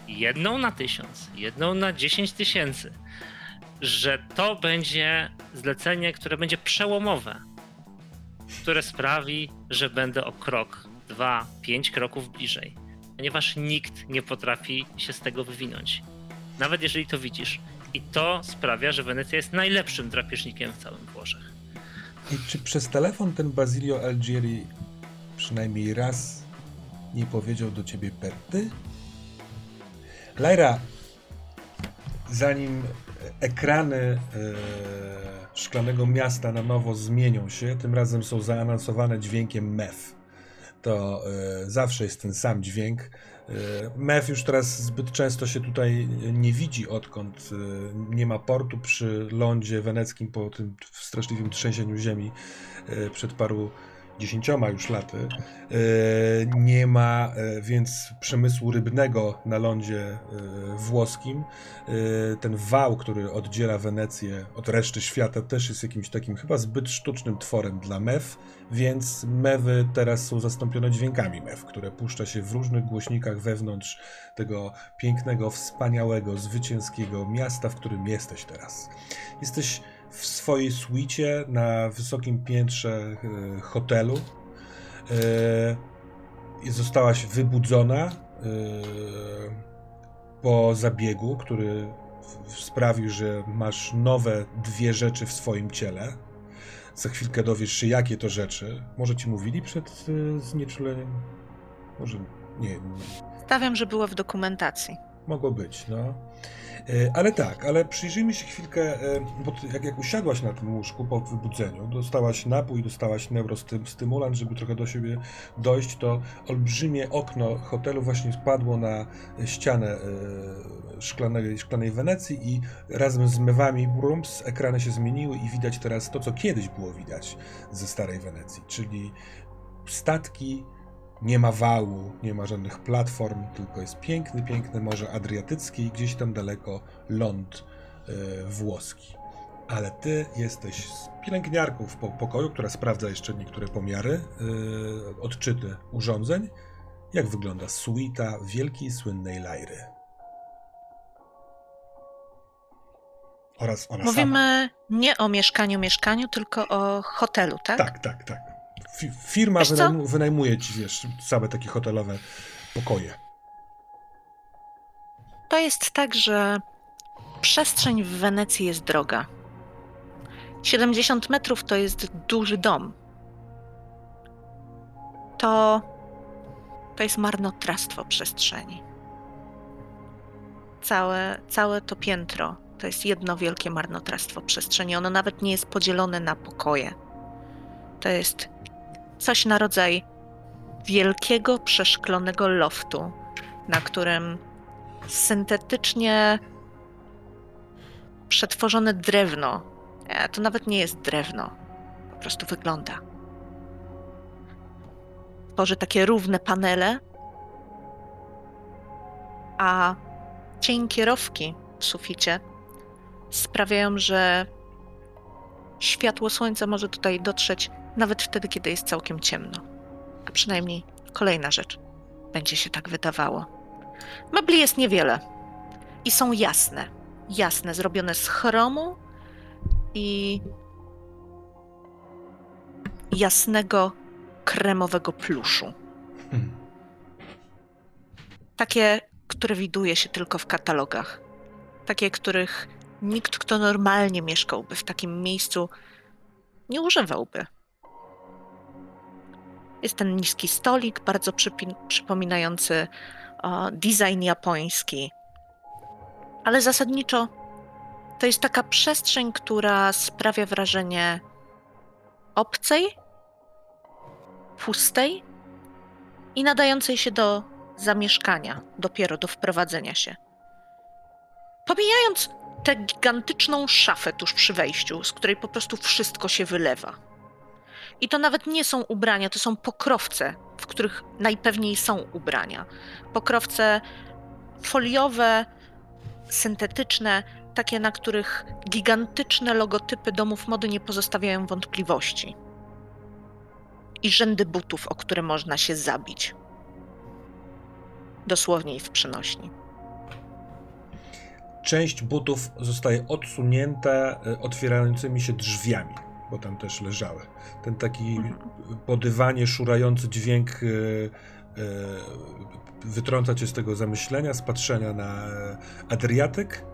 jedną na tysiąc, jedną na dziesięć tysięcy, że to będzie zlecenie, które będzie przełomowe, które sprawi, że będę o krok, dwa, pięć kroków bliżej ponieważ nikt nie potrafi się z tego wywinąć. Nawet jeżeli to widzisz. I to sprawia, że Wenecja jest najlepszym drapieżnikiem w całym Włoszech. I czy przez telefon ten Basilio Algieri przynajmniej raz nie powiedział do ciebie Perty? Lajra, zanim ekrany e, szklanego miasta na nowo zmienią się, tym razem są zaanonsowane dźwiękiem MEF to y, zawsze jest ten sam dźwięk. Y, MEF już teraz zbyt często się tutaj nie widzi, odkąd y, nie ma portu przy lądzie weneckim po tym straszliwym trzęsieniu ziemi przed paru dziesięcioma już laty. E, nie ma e, więc przemysłu rybnego na lądzie e, włoskim. Ten wał, który oddziela Wenecję od reszty świata, też jest jakimś takim chyba zbyt sztucznym tworem dla mew, więc mewy teraz są zastąpione dźwiękami mew, które puszcza się w różnych głośnikach wewnątrz tego pięknego, wspaniałego, zwycięskiego miasta, w którym jesteś teraz. Jesteś w swojej suicie na wysokim piętrze e, hotelu. E, zostałaś wybudzona e, po zabiegu, który sprawił, że masz nowe dwie rzeczy w swoim ciele. Za chwilkę dowiesz się, jakie to rzeczy. Może ci mówili przed znieczuleniem? Może nie. nie. Stawiam, że było w dokumentacji. Mogło być, no. E, ale tak, ale przyjrzyjmy się chwilkę, e, bo jak, jak usiadłaś na tym łóżku po wybudzeniu, dostałaś napój, dostałaś neurostymulant, żeby trochę do siebie dojść, to olbrzymie okno hotelu właśnie spadło na ścianę e, szklanej, szklanej Wenecji i razem z mewami brums ekrany się zmieniły i widać teraz to, co kiedyś było widać ze starej Wenecji, czyli statki nie ma wału, nie ma żadnych platform, tylko jest piękny, piękny Morze Adriatyckie i gdzieś tam daleko ląd włoski. Ale ty jesteś z pielęgniarką w pokoju, która sprawdza jeszcze niektóre pomiary, odczyty urządzeń. Jak wygląda suita wielkiej, słynnej Lajry? Oraz ona Mówimy sama. nie o mieszkaniu, mieszkaniu, tylko o hotelu, tak? Tak, tak, tak. Firma wynajm wynajmuje ci, wiesz, całe takie hotelowe pokoje. To jest tak, że przestrzeń w Wenecji jest droga. 70 metrów to jest duży dom. To, to jest marnotrawstwo przestrzeni. Całe, całe to piętro to jest jedno wielkie marnotrawstwo przestrzeni. Ono nawet nie jest podzielone na pokoje. To jest coś na rodzaj wielkiego, przeszklonego loftu, na którym syntetycznie przetworzone drewno, e, to nawet nie jest drewno, po prostu wygląda. Tworzy takie równe panele, a cień kierowki w suficie sprawiają, że światło słońca może tutaj dotrzeć nawet wtedy, kiedy jest całkiem ciemno. A przynajmniej kolejna rzecz. Będzie się tak wydawało. Mebli jest niewiele i są jasne. Jasne, zrobione z chromu i jasnego kremowego pluszu. Hmm. Takie, które widuje się tylko w katalogach. Takie, których nikt, kto normalnie mieszkałby w takim miejscu, nie używałby. Jest ten niski stolik, bardzo przypominający o, design japoński. Ale zasadniczo to jest taka przestrzeń, która sprawia wrażenie obcej, pustej i nadającej się do zamieszkania, dopiero do wprowadzenia się. Pomijając tę gigantyczną szafę tuż przy wejściu, z której po prostu wszystko się wylewa. I to nawet nie są ubrania, to są pokrowce, w których najpewniej są ubrania. Pokrowce foliowe, syntetyczne, takie, na których gigantyczne logotypy domów mody nie pozostawiają wątpliwości. I rzędy butów, o które można się zabić. Dosłownie i w przenośni część butów zostaje odsunięta e, otwierającymi się drzwiami, bo tam też leżały. Ten taki mhm. po dywanie szurający dźwięk e, e, wytrąca cię z tego zamyślenia, z patrzenia na Adriatyk.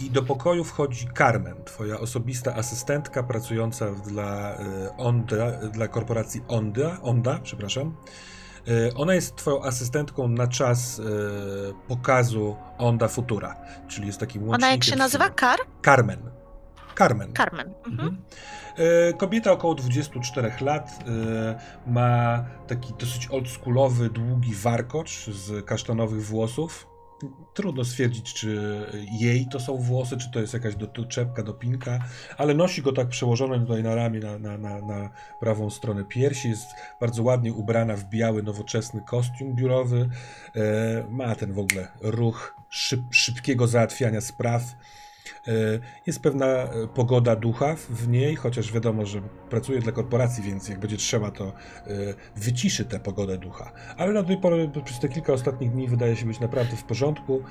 I do pokoju wchodzi Carmen, twoja osobista asystentka pracująca dla Onda, dla korporacji Onda, Onda, przepraszam. E, ona jest twoją asystentką na czas e, pokazu Onda Futura, czyli jest takim łącznikiem. Ona jak się nazywa? Kar? Carmen. Carmen. Carmen. Mhm. mhm. E, kobieta około 24 lat ma taki dosyć oldschoolowy, długi warkocz z kasztanowych włosów trudno stwierdzić, czy jej to są włosy, czy to jest jakaś doczepka, dopinka, ale nosi go tak przełożone tutaj na ramię, na, na, na, na prawą stronę piersi. Jest bardzo ładnie ubrana w biały, nowoczesny kostium biurowy. E, ma ten w ogóle ruch szyb, szybkiego załatwiania spraw E, jest pewna e, pogoda ducha w niej, chociaż wiadomo, że pracuje dla korporacji, więc jak będzie trzeba, to e, wyciszy tę pogodę ducha. Ale na tej pory, przez te kilka ostatnich dni wydaje się być naprawdę w porządku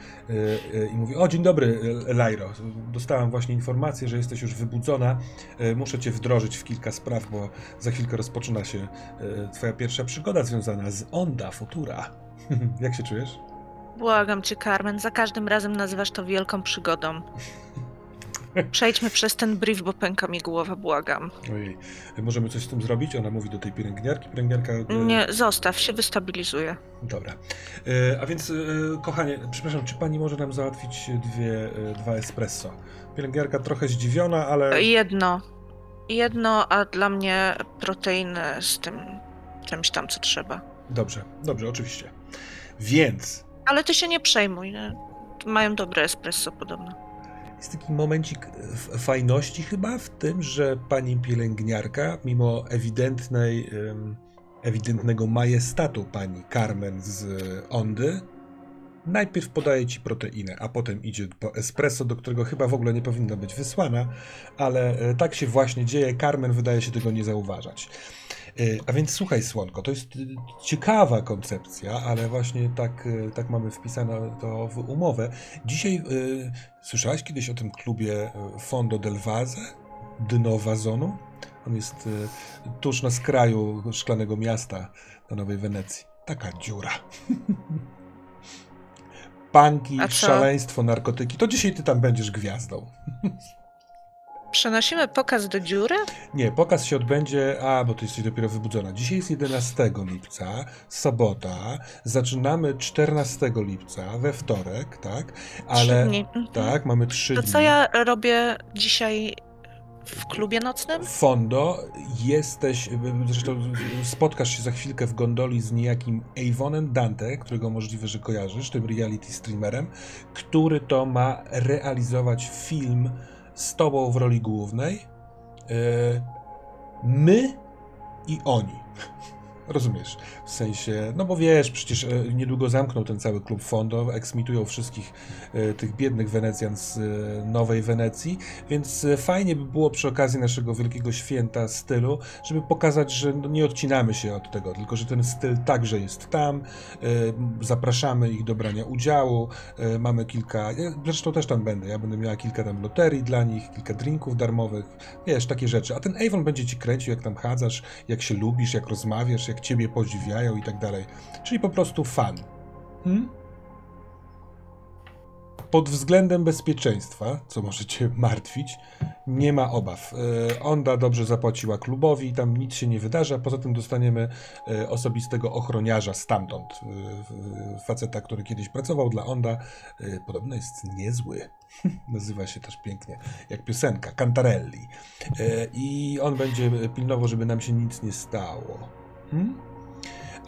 i mówi, o dzień dobry Lajro, dostałam właśnie informację, że jesteś już wybudzona, muszę cię wdrożyć w kilka spraw, bo za chwilkę rozpoczyna się twoja pierwsza przygoda związana z Onda Futura. jak się czujesz? Błagam cię, Carmen, za każdym razem nazywasz to wielką przygodą. Przejdźmy przez ten brief, bo pęka mi głowa, błagam. Ojej, możemy coś z tym zrobić? Ona mówi do tej pielęgniarki. Pielęgniarka... E, Nie, zostaw się, wystabilizuje. Dobra. E, a więc, e, kochanie, przepraszam, czy pani może nam załatwić dwie, dwa espresso? Pielęgniarka trochę zdziwiona, ale... Jedno. Jedno, a dla mnie proteiny z tym czymś tam, co trzeba. Dobrze, dobrze, oczywiście. Więc ale ty się nie przejmuj. Nie? Mają dobre espresso podobno. Jest taki momencik fajności chyba w tym, że pani pielęgniarka, mimo ewidentnej, ewidentnego majestatu pani Carmen z Ondy, najpierw podaje ci proteinę, a potem idzie po espresso, do którego chyba w ogóle nie powinna być wysłana, ale e, tak się właśnie dzieje. Carmen wydaje się tego nie zauważać. E, a więc słuchaj, Słonko, to jest e, ciekawa koncepcja, ale właśnie tak, tak mamy wpisane to w umowę. Dzisiaj słyszałeś kiedyś o tym klubie Fondo del Vaze? Dno Wazonu? On jest tuż na skraju szklanego miasta na Nowej Wenecji. Taka dziura. Panki, szaleństwo, narkotyki. To dzisiaj ty tam będziesz gwiazdą. Przenosimy pokaz do dziury? Nie, pokaz się odbędzie, a bo ty jesteś dopiero wybudzona. Dzisiaj jest 11 lipca, sobota. Zaczynamy 14 lipca, we wtorek, tak? Ale trzy dni. tak, mamy trzy to dni. co ja robię dzisiaj w klubie nocnym? Fondo, jesteś, zresztą spotkasz się za chwilkę w gondoli z niejakim Avonem Dante, którego możliwe, że kojarzysz, tym reality streamerem, który to ma realizować film z tobą w roli głównej. E, my i oni. Rozumiesz? W sensie, no bo wiesz, przecież e, niedługo zamknął ten cały klub Fondo, eksmitują wszystkich e, tych biednych Wenecjan z e, Nowej Wenecji, więc fajnie by było przy okazji naszego wielkiego święta stylu, żeby pokazać, że no nie odcinamy się od tego, tylko że ten styl także jest tam, zapraszamy ich do brania udziału, mamy kilka, zresztą też tam będę, ja będę miała kilka tam loterii dla nich, kilka drinków darmowych, wiesz, takie rzeczy, a ten Avon będzie ci kręcił, jak tam chadzasz, jak się lubisz, jak rozmawiasz, jak ciebie podziwiają i tak dalej. Czyli po prostu fan. Hmm? Pod względem bezpieczeństwa, co może cię martwić, nie ma obaw. E, Onda dobrze zapłaciła klubowi, tam nic się nie wydarza. Poza tym dostaniemy e, osobistego ochroniarza stamtąd. E, faceta, który kiedyś pracował dla Onda. Podobno jest niezły. Nazywa się też pięknie, jak piosenka, Cantarelli. I on będzie pilnował, żeby nam się nic nie stało. Hmm?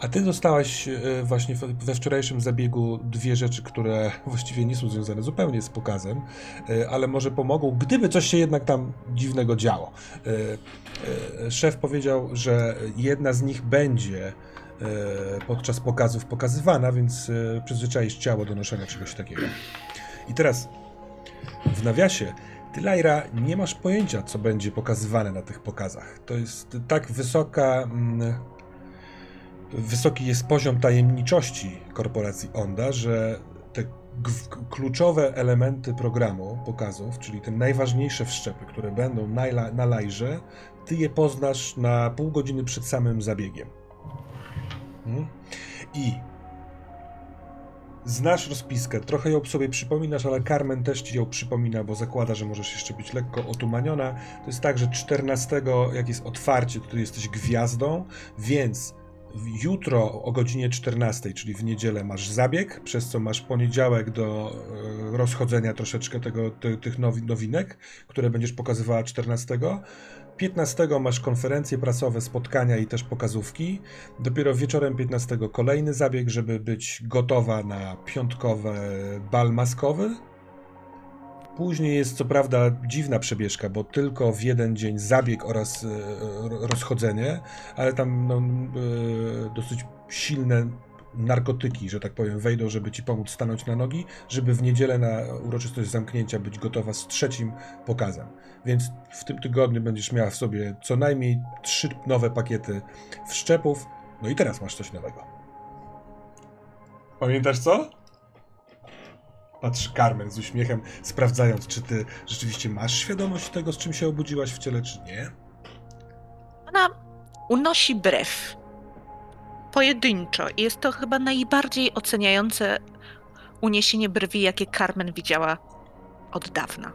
A ty dostałaś e, właśnie we wczorajszym zabiegu dwie rzeczy, które właściwie nie są związane zupełnie z pokazem, e, ale może pomogą, gdyby coś się jednak tam dziwnego działo. E, szef powiedział, że jedna z nich będzie podczas pokazów pokazywana, więc przyzwyczaisz ciało do noszenia czegoś takiego. I teraz w nawiasie ty, Lajra, nie masz pojęcia, co będzie pokazywane na tych pokazach. To jest tak wysoka mm, wysoki jest poziom tajemniczości korporacji Onda, że te kluczowe elementy programu, pokazów, czyli te najważniejsze wszczepy, które będą na, na ty je poznasz na pół godziny przed samym zabiegiem. Hmm? I znasz rozpiskę, trochę ją sobie przypominasz, ale Carmen też ci ją przypomina, bo zakłada, że możesz jeszcze być lekko otumaniona. To jest tak, że 14, jak jest otwarcie, to ty jesteś gwiazdą, więc jutro o godzinie 14, czyli w niedzielę masz zabieg, przez co masz poniedziałek do e, rozchodzenia troszeczkę tego, ty, tych nowinek, które będziesz pokazywała 14. 15 masz konferencje prasowe, spotkania i też pokazówki. Dopiero wieczorem 15 kolejny zabieg, żeby być gotowa na piątkowy bal maskowy. Później jest co prawda dziwna przebieżka, bo tylko w jeden dzień zabieg oraz e, rozchodzenie, ale tam no, e, dosyć silne narkotyki, że tak powiem, wejdą, żeby ci pomóc stanąć na nogi, żeby w niedzielę na uroczystość zamknięcia być gotowa z trzecim pokazem. Więc w tym tygodniu będziesz miała w sobie co najmniej trzy nowe pakiety wszczepów. No i teraz masz coś nowego. Pamiętasz co? Patrzy Carmen z uśmiechem, sprawdzając, czy ty rzeczywiście masz świadomość tego, z czym się obudziłaś w ciele, czy nie. Ona unosi brew. Pojedynczo. I jest to chyba najbardziej oceniające uniesienie brwi, jakie Carmen widziała od dawna.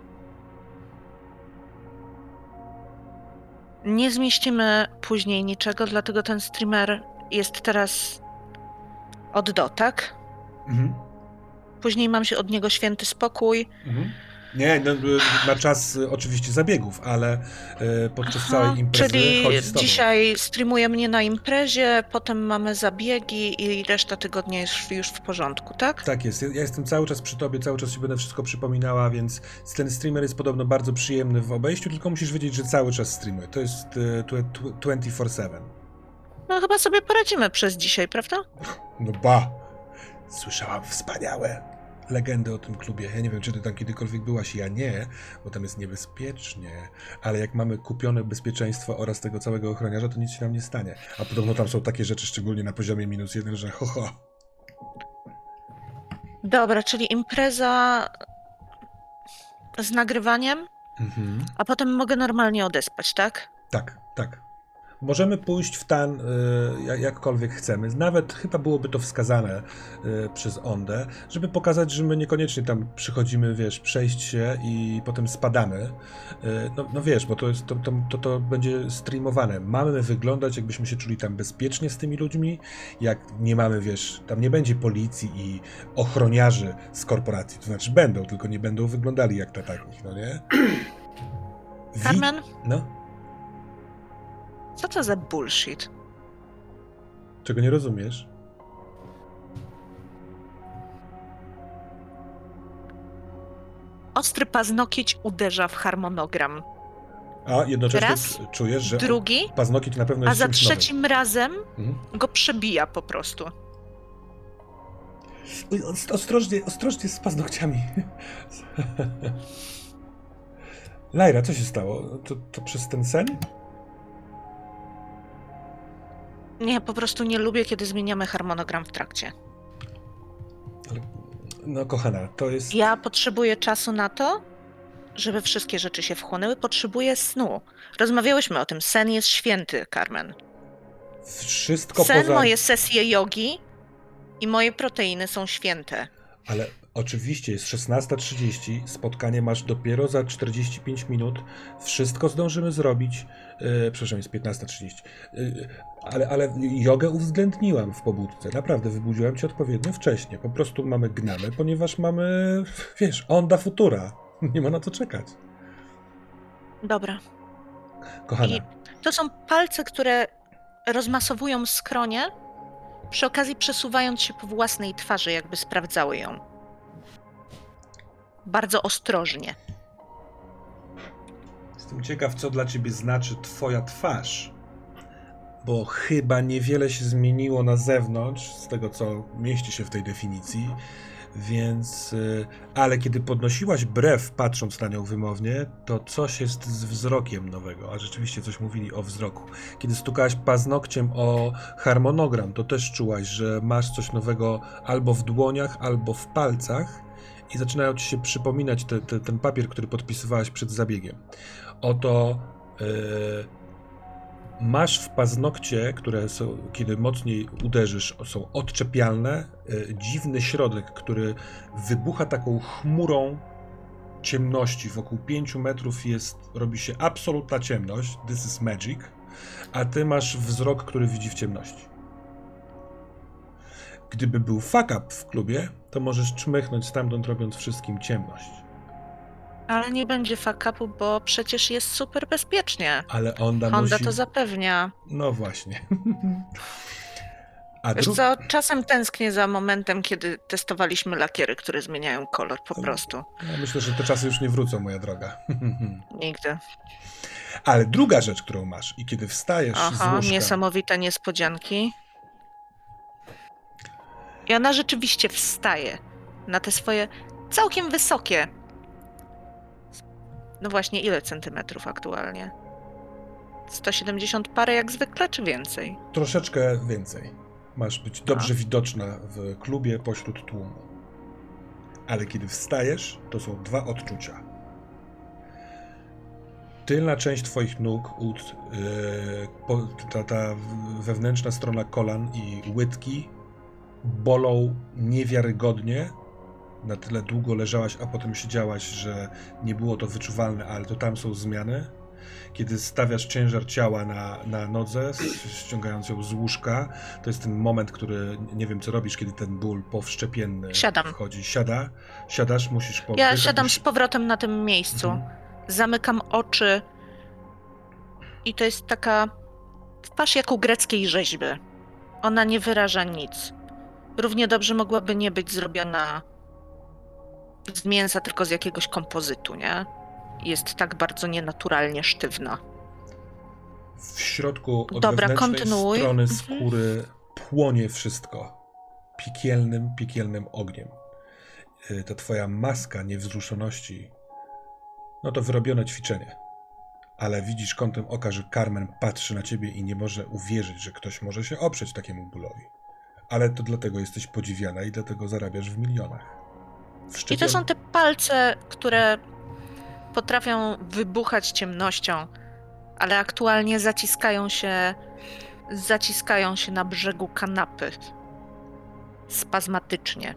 Nie zmieścimy później niczego, dlatego ten streamer jest teraz od do, tak? Mhm. Później mam się od niego święty spokój. Mhm. Nie, no, na czas y, oczywiście zabiegów, ale y, podczas Aha, całej imprezy Czyli dzisiaj streamuje mnie na imprezie, potem mamy zabiegi i reszta tygodnia jest już w porządku, tak? Tak jest. Ja jestem cały czas przy tobie, cały czas ci będę wszystko przypominała, więc ten streamer jest podobno bardzo przyjemny w obejściu, tylko musisz wiedzieć, że cały czas streamuje. To jest y, 24-7. No chyba sobie poradzimy przez dzisiaj, prawda? No ba! Słyszałam wspaniałe legendy o tym klubie. Ja nie wiem, czy ty tam kiedykolwiek byłaś, ja nie, bo tam jest niebezpiecznie, ale jak mamy kupione bezpieczeństwo oraz tego całego ochroniarza, to nic się nam nie stanie. A podobno tam są takie rzeczy, szczególnie na poziomie minus jeden, że ho, ho. Dobra, czyli impreza z nagrywaniem, Mhm. a potem mogę normalnie odespać, tak? Tak, tak. Możemy pójść w tan y, jak- jakkolwiek chcemy. Nawet chyba byłoby to wskazane y, przez Ondę, żeby pokazać, że my niekoniecznie tam przychodzimy, wiesz, przejść się i potem spadamy. Y, no, no wiesz, bo to, jest, to, to, to, to będzie streamowane. Mamy wyglądać, jakbyśmy się czuli tam bezpiecznie z tymi ludźmi, jak nie mamy, wiesz, tam nie będzie policji i ochroniarzy z korporacji. To znaczy będą, tylko nie będą wyglądali jak na takich, no nie? Wi- Carmen, No, co to za bullshit? czego nie rozumiesz? Ostry paznokieć uderza w harmonogram. A jednocześnie Raz, czujesz, że Drugi, paznokieć na pewno a jest za czymś trzecim razem. Mhm. go przebija po prostu. Ostrożnie, ostrożnie z paznokciami. Lajra, co się stało? To, to przez ten sen? Nie, po prostu nie lubię, kiedy zmieniamy harmonogram w trakcie. No kochana, to jest... Ja potrzebuję czasu na to, żeby wszystkie rzeczy się wchłonęły. Potrzebuję snu. Rozmawiałyśmy o tym. Sen jest święty, Carmen. Wszystko Sen, poza... moje sesje jogi i moje proteiny są święte. Ale oczywiście jest 16.30, spotkanie masz dopiero za 45 minut, wszystko zdążymy zrobić. Yy, przepraszam, jest 15.30. Yy, ale, ale jogę uwzględniłam w pobudce. Naprawdę, wybudziłem cię odpowiednio wcześnie. Po prostu mamy gnamy, ponieważ mamy, wiesz, onda futura. Nie ma na co czekać. Dobra. Kochana, I to są palce, które rozmasowują skronie, przy okazji przesuwając się po własnej twarzy, jakby sprawdzały ją. Bardzo ostrożnie. jestem ciekaw, co dla ciebie znaczy twoja twarz. Bo chyba niewiele się zmieniło na zewnątrz, z tego co mieści się w tej definicji. Więc, y, ale kiedy podnosiłaś brew, patrząc na nią wymownie, to coś jest z wzrokiem nowego, a rzeczywiście coś mówili o wzroku. Kiedy stukałaś paznokciem o harmonogram, to też czułaś, że masz coś nowego albo w dłoniach, albo w palcach i zaczynają ci się przypominać te, te, ten papier, który podpisywałaś przed zabiegiem. Oto y, Masz w paznokcie, które są, kiedy mocniej uderzysz, są odczepialne, y, dziwny środek, który wybucha taką chmurą ciemności. Wokół 5 metrów jest, robi się absolutna ciemność. This is magic. A ty masz wzrok, który widzi w ciemności. Gdyby był fuck up w klubie, to możesz czmychnąć stamtąd, robiąc wszystkim ciemność. Ale nie będzie fuck upu, bo przecież jest super bezpiecznie. Ale Onda, Honda musi... to zapewnia. No właśnie. A Wiesz dru... co, czasem tęsknię za momentem, kiedy testowaliśmy lakiery, które zmieniają kolor po prostu. Ja myślę, że te czasy już nie wrócą, moja droga. Nigdy. Ale druga rzecz, którą masz i kiedy wstajesz z Aha, łóżka... niesamowite niespodzianki. I ona rzeczywiście wstaje na te swoje całkiem wysokie. No właśnie, ile centymetrów aktualnie? 170 parę jak zwykle, czy więcej? Troszeczkę więcej. Masz być dobrze widoczna w klubie pośród tłumu. Ale kiedy wstajesz, to są dwa odczucia. Tylna część twoich nóg, ud, yy, ta, ta wewnętrzna strona kolan i łydki bolą niewiarygodnie. Na tyle długo leżałaś, a potem siedziałaś, że nie było to wyczuwalne, ale to tam są zmiany. Kiedy stawiasz ciężar ciała na, na nodze, ściągając ją z łóżka, to jest ten moment, który nie wiem co robisz, kiedy ten ból powszczepienny Siadam. wchodzi. Siada, siadasz, musisz po Ja siadam jakoś- z powrotem na tym miejscu. Mhm. Zamykam oczy. I to jest taka twarz jak u greckiej rzeźby. Ona nie wyraża nic. Równie dobrze mogłaby nie być zrobiona z mięsa, tylko z jakiegoś kompozytu, nie? Jest tak bardzo nienaturalnie sztywna. W środku od Dobra, kontynuuj. strony Mhm. skóry płonie wszystko. piekielnym, piekielnym ogniem. Y, ta twoja maska niewzruszoności, no to wyrobione ćwiczenie. Ale widzisz kątem oka, że Carmen patrzy na ciebie i nie może uwierzyć, że ktoś może się oprzeć takiemu bólowi. Ale to dlatego jesteś podziwiana i dlatego zarabiasz w milionach. I to są te palce, które potrafią wybuchać ciemnością, ale aktualnie zaciskają się, zaciskają się na brzegu kanapy. Spazmatycznie.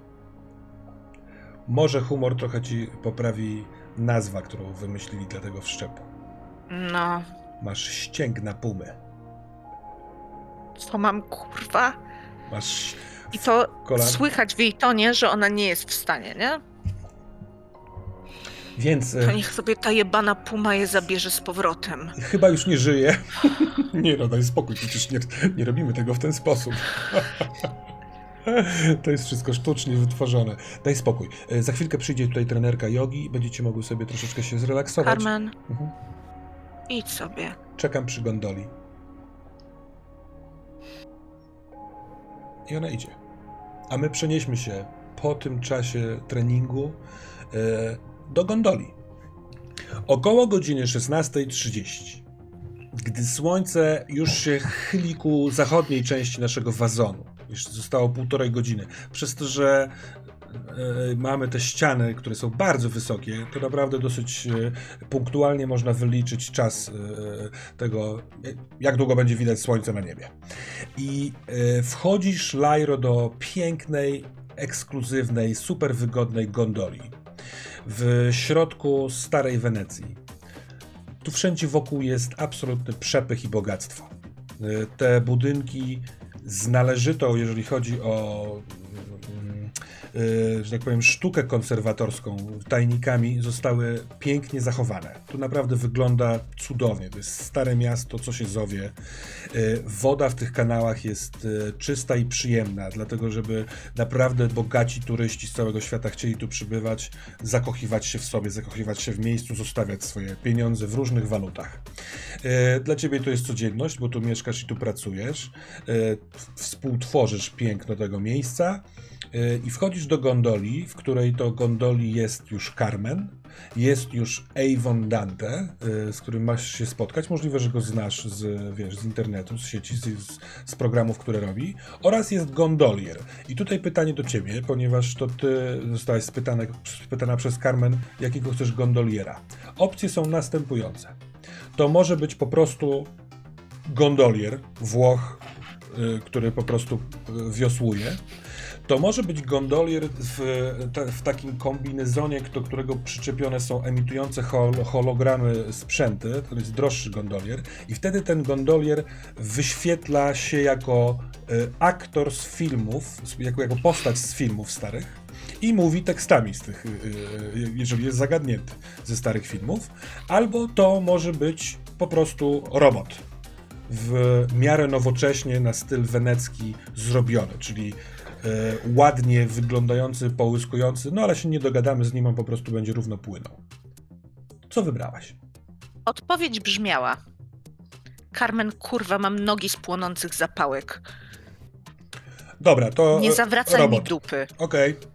Może humor trochę ci poprawi nazwa, którą wymyślili dla tego wszczepu. No. Masz ścięg na pumy. Co mam, kurwa? Masz. I to kolan... słychać w jej tonie, że ona nie jest w stanie, nie? Więc. To niech sobie ta jebana puma je zabierze z powrotem. Chyba już nie żyje. nie no, daj spokój, przecież nie, nie robimy tego w ten sposób. To jest wszystko sztucznie wytworzone. Daj spokój. E, za chwilkę przyjdzie tutaj trenerka jogi i będziecie mogły sobie troszeczkę się zrelaksować. Carmen, mhm. idź sobie. Czekam przy gondoli. I ona idzie. A my przenieśmy się po tym czasie treningu e, do gondoli. Około godziny 16.30, gdy słońce już się chyli ku zachodniej części naszego wazonu, już zostało półtorej godziny, przez to, że mamy te ściany, które są bardzo wysokie, to naprawdę dosyć e, punktualnie można wyliczyć czas e, tego, jak długo będzie widać słońce na niebie. I wchodzisz, Lajro, do pięknej, ekskluzywnej, super wygodnej gondoli w środku starej Wenecji. Tu wszędzie wokół jest absolutny przepych i bogactwo. Te budynki z należytą, jeżeli chodzi o że tak powiem, sztukę konserwatorską tajnikami zostały pięknie zachowane. Tu naprawdę wygląda cudownie. To jest stare miasto, co się zowie. Y, woda w tych kanałach jest y, czysta i przyjemna, dlatego żeby naprawdę bogaci turyści z całego świata chcieli tu przybywać, zakochiwać się w sobie, zakochiwać się w miejscu, zostawiać swoje pieniądze w różnych walutach. Dla ciebie to jest codzienność, bo tu mieszkasz i tu pracujesz, współtworzysz piękno tego miejsca i wchodzisz do gondoli, w której to gondoli jest już Carmen, jest już Avon Dante, y, z którym masz się spotkać. Możliwe, że go znasz z, wiesz, z internetu, z sieci, z, z programów, które robi. Oraz jest gondolier. I tutaj pytanie do ciebie, ponieważ to ty spytane, spytana przez Carmen, jakiego chcesz gondoliera. Opcje są następujące. To może być po prostu gondolier, Włoch, y, który po prostu wiosłuje. To może być gondolier w, w takim kombinezonie, do którego przyczepione są emitujące hol, hologramy sprzęty, to jest droższy gondolier. I wtedy ten gondolier wyświetla się jako y, aktor z filmów, jako, jako postać z filmów starych i mówi tekstami z tych, y, y, jeżeli jest zagadnięty ze starych filmów, albo to może być po prostu robot w miarę nowocześnie na styl wenecki zrobiony, czyli E, ładnie wyglądający, połyskujący, no ale się nie dogadamy z nim, on po prostu będzie równo płynął. Co wybrałaś? Odpowiedź brzmiała: Carmen, kurwa, mam nogi z płonących zapałek. Dobra, to. Nie zawracaj robot. mi dupy. Okej. Okay.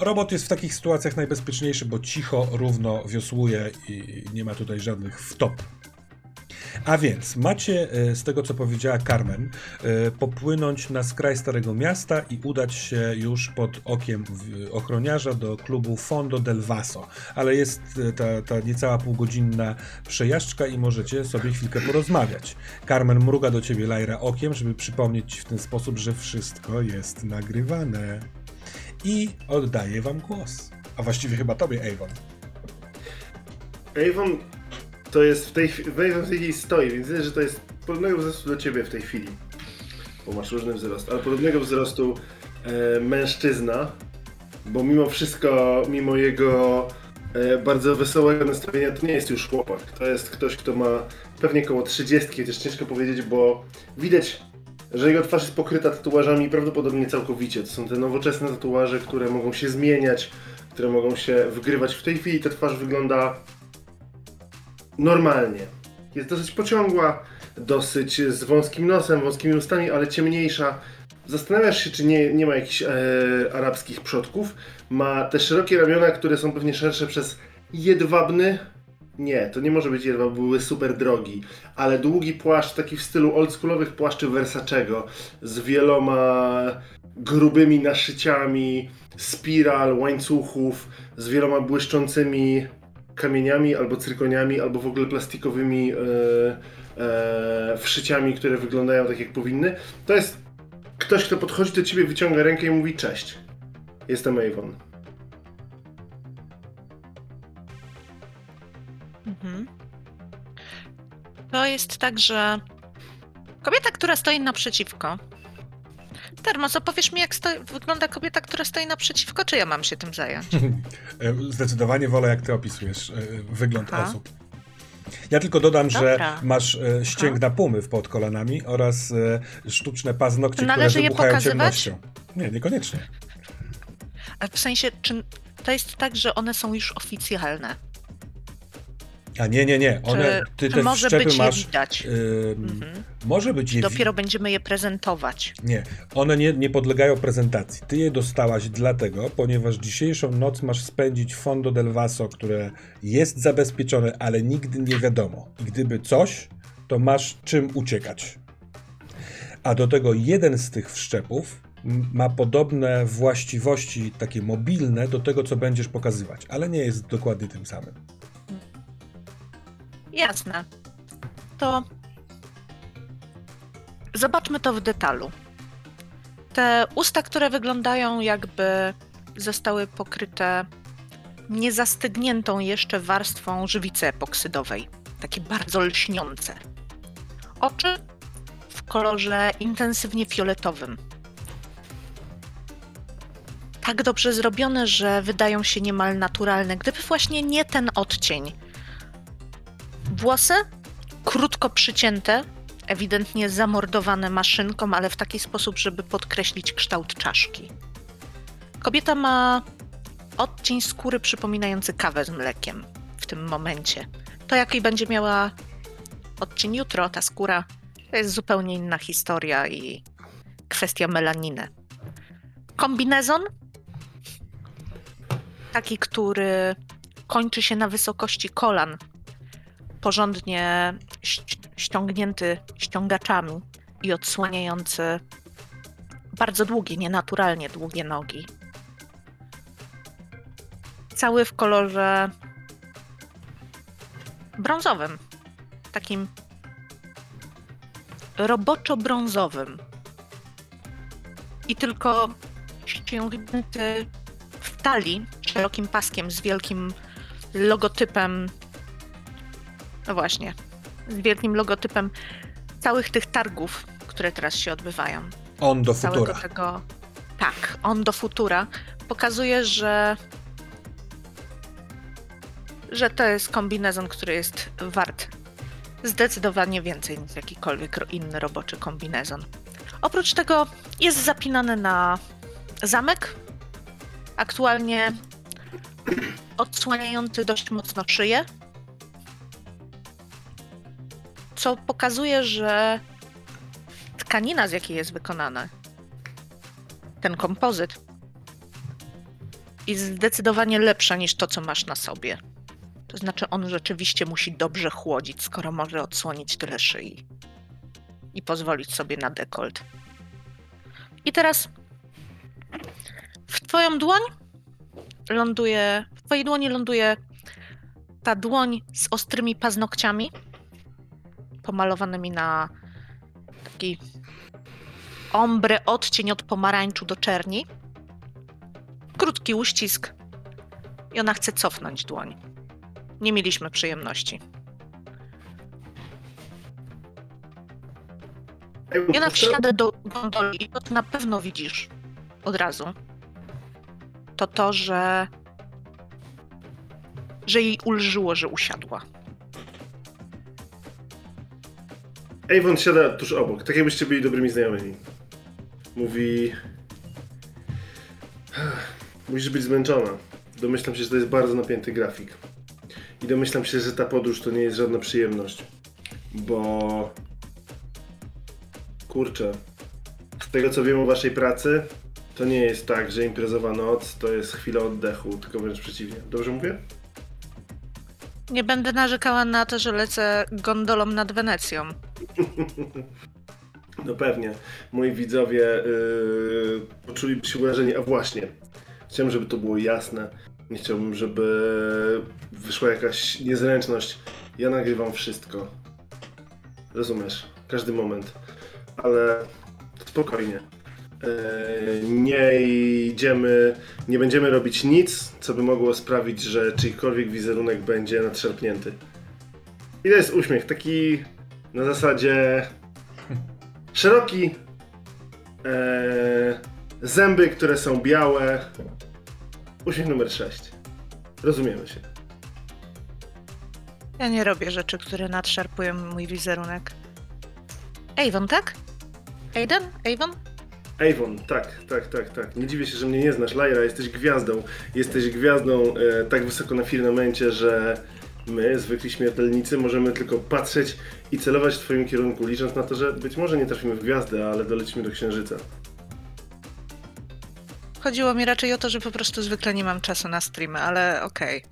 Robot jest w takich sytuacjach najbezpieczniejszy, bo cicho, równo wiosłuje i nie ma tutaj żadnych wtop a więc macie, e, z tego co powiedziała Carmen, e, popłynąć na skraj Starego Miasta i udać się już pod okiem ochroniarza do klubu Fondo del Vaso. Ale jest e, ta, ta niecała półgodzinna przejażdżka i możecie sobie chwilkę porozmawiać. Carmen mruga do ciebie Lajra okiem, żeby przypomnieć w ten sposób, że wszystko jest nagrywane. I oddaję wam głos. A właściwie chyba tobie, Avon. Avon to jest w tej chwili, w tej chwili stoi, więc widzę, że to jest podobnego wzrostu do ciebie w tej chwili. Bo masz różny wzrost, ale podobnego wzrostu e, mężczyzna, bo mimo wszystko, mimo jego e, bardzo wesołego nastawienia, to nie jest już chłopak. To jest ktoś, kto ma pewnie około 30, też ciężko powiedzieć, bo widać, że jego twarz jest pokryta tatuażami prawdopodobnie całkowicie. To są te nowoczesne tatuaże, które mogą się zmieniać, które mogą się wgrywać. W tej chwili ta twarz wygląda normalnie. Jest dosyć pociągła, dosyć z wąskim nosem, wąskimi ustami, ale ciemniejsza. zastanawiasz się, czy nie, nie ma jakichś e, arabskich przodków. Ma te szerokie ramiona, które są pewnie szersze przez jedwabny. Nie, to nie może być jedwab, były super drogi. Ale długi płaszcz, taki w stylu oldschoolowych płaszczy Versacego, z wieloma grubymi naszyciami, spiral, łańcuchów, z wieloma błyszczącymi kamieniami, albo cyrkoniami, albo w ogóle plastikowymi e, e, wszyciami, które wyglądają tak jak powinny. To jest ktoś, kto podchodzi do ciebie, wyciąga rękę i mówi cześć. Jestem Avon. Mhm. To jest tak, że kobieta, która stoi naprzeciwko. Termos, opowiesz mi, jak wygląda kobieta, która stoi naprzeciwko, czy ja mam się tym zająć? E, Zdecydowanie wolę, jak ty opisujesz e, wygląd Aha. osób. Ja tylko dodam, że Dobra. masz e, ścięgna pumy w pod kolanami oraz sztuczne paznokcie, Należy które je wybuchają pokazywać? ciemnością. Nie, niekoniecznie. A w sensie, czy to jest tak, że one są już oficjalne? A nie, nie, nie. One, Czy, ty czy te może być masz. je widać? ym, Mhm. Może być je Dopiero będziemy je prezentować. Nie, one nie, nie podlegają prezentacji. Ty je dostałaś dlatego, ponieważ dzisiejszą noc masz spędzić w Fondo del Vaso, które jest zabezpieczone, ale nigdy nie wiadomo. I gdyby coś, to masz czym uciekać. A do tego jeden z tych wszczepów ma podobne właściwości takie mobilne do tego, co będziesz pokazywać, ale nie jest dokładnie tym samym. Jasne. To zobaczmy to w detalu. Te usta, które wyglądają jakby zostały pokryte niezastygniętą jeszcze warstwą żywicy epoksydowej, takie bardzo lśniące. Oczy w kolorze intensywnie fioletowym. Tak dobrze zrobione, że wydają się niemal naturalne, gdyby właśnie nie ten odcień. Włosy krótko przycięte, ewidentnie zamordowane maszynką, ale w taki sposób, żeby podkreślić kształt czaszki. Kobieta ma odcień skóry przypominający kawę z mlekiem w tym momencie. To jaki będzie miała odcień jutro, ta skóra, to jest zupełnie inna historia i kwestia melaniny. Kombinezon, taki, który kończy się na wysokości kolan, porządnie ściągnięty ściągaczami i odsłaniający bardzo długie, nienaturalnie długie nogi. Cały w kolorze brązowym, takim roboczo-brązowym. I tylko ściągnięty w talii szerokim paskiem z wielkim logotypem no właśnie. Z wielkim logotypem całych tych targów, które teraz się odbywają. On do futura. tego. Tak, on do futura pokazuje, że. że to jest kombinezon, który jest wart zdecydowanie więcej niż jakikolwiek inny roboczy kombinezon. Oprócz tego jest zapinany na zamek. Aktualnie odsłaniający dość mocno szyję. Co pokazuje, że tkanina, z jakiej jest wykonana, ten kompozyt, jest zdecydowanie lepsza niż to, co masz na sobie. To znaczy, on rzeczywiście musi dobrze chłodzić, skoro może odsłonić tyle szyi i pozwolić sobie na dekolt. I teraz w twoją dłoń ląduje, w twojej dłoni ląduje ta dłoń z ostrymi paznokciami, pomalowanymi na taki ombre odcień od pomarańczu do czerni. Krótki uścisk i ona chce cofnąć dłoń. Nie mieliśmy przyjemności. I ona wsiada do gondoli i to na pewno widzisz od razu. To to, że że jej ulżyło, że usiadła. Avon siada tuż obok, tak jakbyście byli dobrymi znajomymi. Mówi... Musisz być zmęczona. Domyślam się, że to jest bardzo napięty grafik. I domyślam się, że ta podróż to nie jest żadna przyjemność. Bo... Kurczę. tego co wiem o waszej pracy, to nie jest tak, że imprezowa noc to jest chwila oddechu, tylko wręcz przeciwnie. Dobrze mówię? Nie będę narzekała na to, że lecę gondolą nad Wenecją. No pewnie. Moi widzowie yy, poczuliby się urażeni. A właśnie, chciałem, żeby to było jasne. Nie chciałbym, żeby wyszła jakaś niezręczność. Ja nagrywam wszystko. Rozumiesz? Każdy moment. Ale spokojnie. Yy, nie idziemy, nie będziemy robić nic, co by mogło sprawić, że czyjkolwiek wizerunek będzie nadszarpnięty. I to jest uśmiech, taki na zasadzie szeroki, ee, zęby, które są białe. Uśmiech numer 6. Rozumiemy się. Ja nie robię rzeczy, które nadszarpują mój wizerunek. Avon, tak? Aiden? Avon? Avon, tak, tak, tak, tak. Nie dziwię się, że mnie nie znasz. Lyra, jesteś gwiazdą. Jesteś gwiazdą e, tak wysoko na firmamencie, że my, zwykli śmiertelnicy, możemy tylko patrzeć i celować w twoim kierunku, licząc na to, że być może nie trafimy w gwiazdę, ale dolecimy do księżyca. Chodziło mi raczej o to, że po prostu zwykle nie mam czasu na streamy, ale okej.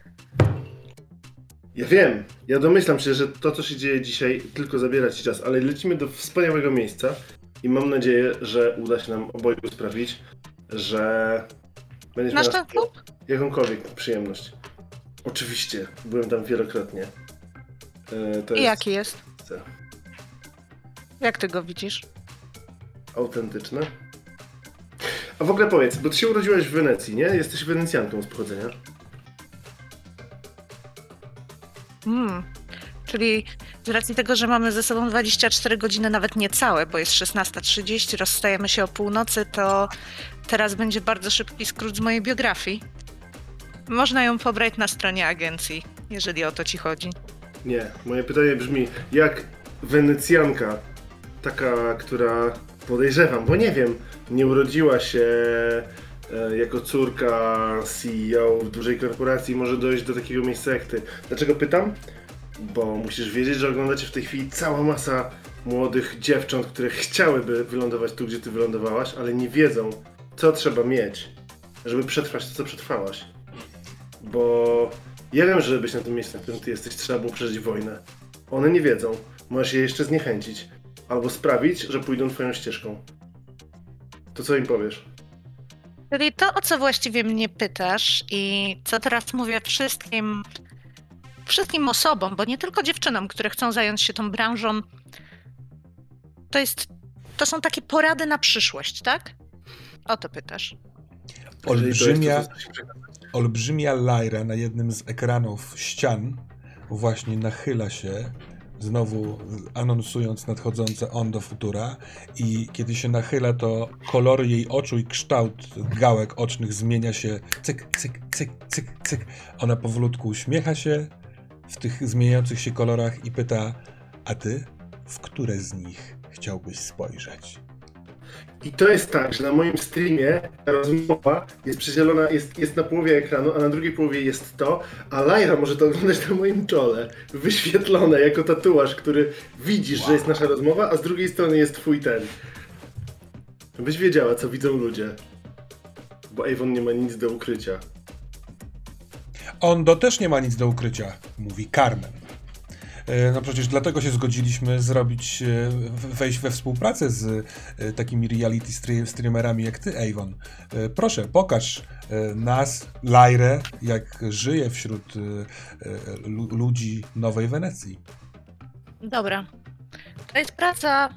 Ja wiem, ja domyślam się, że to, co się dzieje dzisiaj, tylko zabiera ci czas, ale lecimy do wspaniałego miejsca i mam nadzieję, że uda się nam oboju sprawić, że będziesz ten klub? jakąkolwiek przyjemność. Oczywiście, byłem tam wielokrotnie. E, To I jest jaki jest? Jak ty go widzisz? autentyczne. A w ogóle powiedz, bo ty się urodziłaś w Wenecji, nie? Jesteś Wenecjanką z pochodzenia. Hmm. Czyli z racji tego, że mamy ze sobą 24 godziny, nawet niecałe, bo jest 16.30, rozstajemy się o północy, to teraz będzie bardzo szybki skrót z mojej biografii. Można ją pobrać na stronie agencji, jeżeli o to ci chodzi. Nie, moje pytanie brzmi, jak Wenecjanka, taka, która podejrzewam, bo nie wiem, nie urodziła się e, jako córka CEO w dużej korporacji, może dojść do takiego miejsca jak ty. Dlaczego pytam? Bo musisz wiedzieć, że oglądacie w tej chwili cała masa młodych dziewcząt, które chciałyby wylądować tu, gdzie ty wylądowałaś, ale nie wiedzą, co trzeba mieć, żeby przetrwać to, co przetrwałaś. Bo ja wiem, że żeby być na tym miejscu, na którym ty jesteś, trzeba było przeżyć wojnę. One nie wiedzą. Możesz je jeszcze zniechęcić. Albo sprawić, że pójdą twoją ścieżką. To co im powiesz? Czyli to, o co właściwie mnie pytasz i co teraz mówię wszystkim, wszystkim osobom, bo nie tylko dziewczynom, które chcą zająć się tą branżą, to jest, to są takie porady na przyszłość, tak? O to pytasz. Jeżeli to jest to, Olbrzymia. Olbrzymia Lyra na jednym z ekranów ścian właśnie nachyla się, znowu anonsując nadchodzące On do Futura i kiedy się nachyla, to kolory jej oczu i kształt gałek ocznych zmienia się cyk, cyk, cyk, cyk, cyk. Ona powolutku uśmiecha się w tych zmieniających się kolorach i pyta, a ty w które z nich chciałbyś spojrzeć? I to jest tak, że na moim streamie ta rozmowa jest przedzielona, jest, jest na połowie ekranu, a na drugiej połowie jest to, a Lyra może to oglądać na moim czole, wyświetlone jako tatuaż, który widzisz, że jest nasza rozmowa, a z drugiej strony jest twój ten. Byś wiedziała, co widzą ludzie. Bo Avon nie ma nic do ukrycia. Ondo też nie ma nic do ukrycia, mówi Carmen. E, No przecież dlatego się zgodziliśmy zrobić, e, wejść we współpracę z e, takimi reality stre- streamerami jak ty, Avon. Proszę, pokaż nas, Lyrę, jak żyje wśród lu- ludzi Nowej Wenecji. Dobra. To jest praca,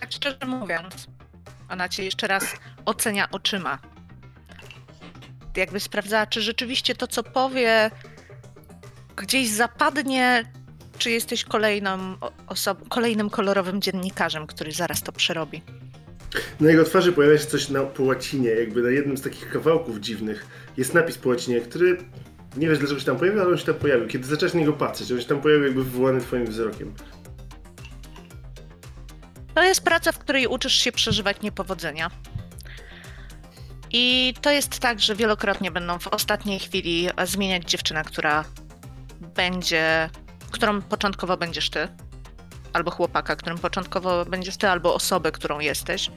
tak szczerze mówiąc, ona cię jeszcze raz ocenia oczyma. Jakby sprawdzała, czy rzeczywiście to, co powie, gdzieś zapadnie, czy jesteś kolejną osobą, kolejnym kolorowym dziennikarzem, który zaraz to przerobi. Na jego twarzy pojawia się coś na, po łacinie, jakby na jednym z takich kawałków dziwnych jest napis po łacinie, który nie wiesz dlaczego się tam pojawił, ale on się tam pojawił. Kiedy zaczęłaś na niego patrzeć, on się tam pojawił jakby wywołany twoim wzrokiem. To jest praca, w której uczysz się przeżywać niepowodzenia. I to jest tak, że wielokrotnie będą w ostatniej chwili zmieniać dziewczynę, która będzie, którą początkowo będziesz ty. albo chłopaka, którym początkowo będziesz ty, albo osobę, którą jesteś,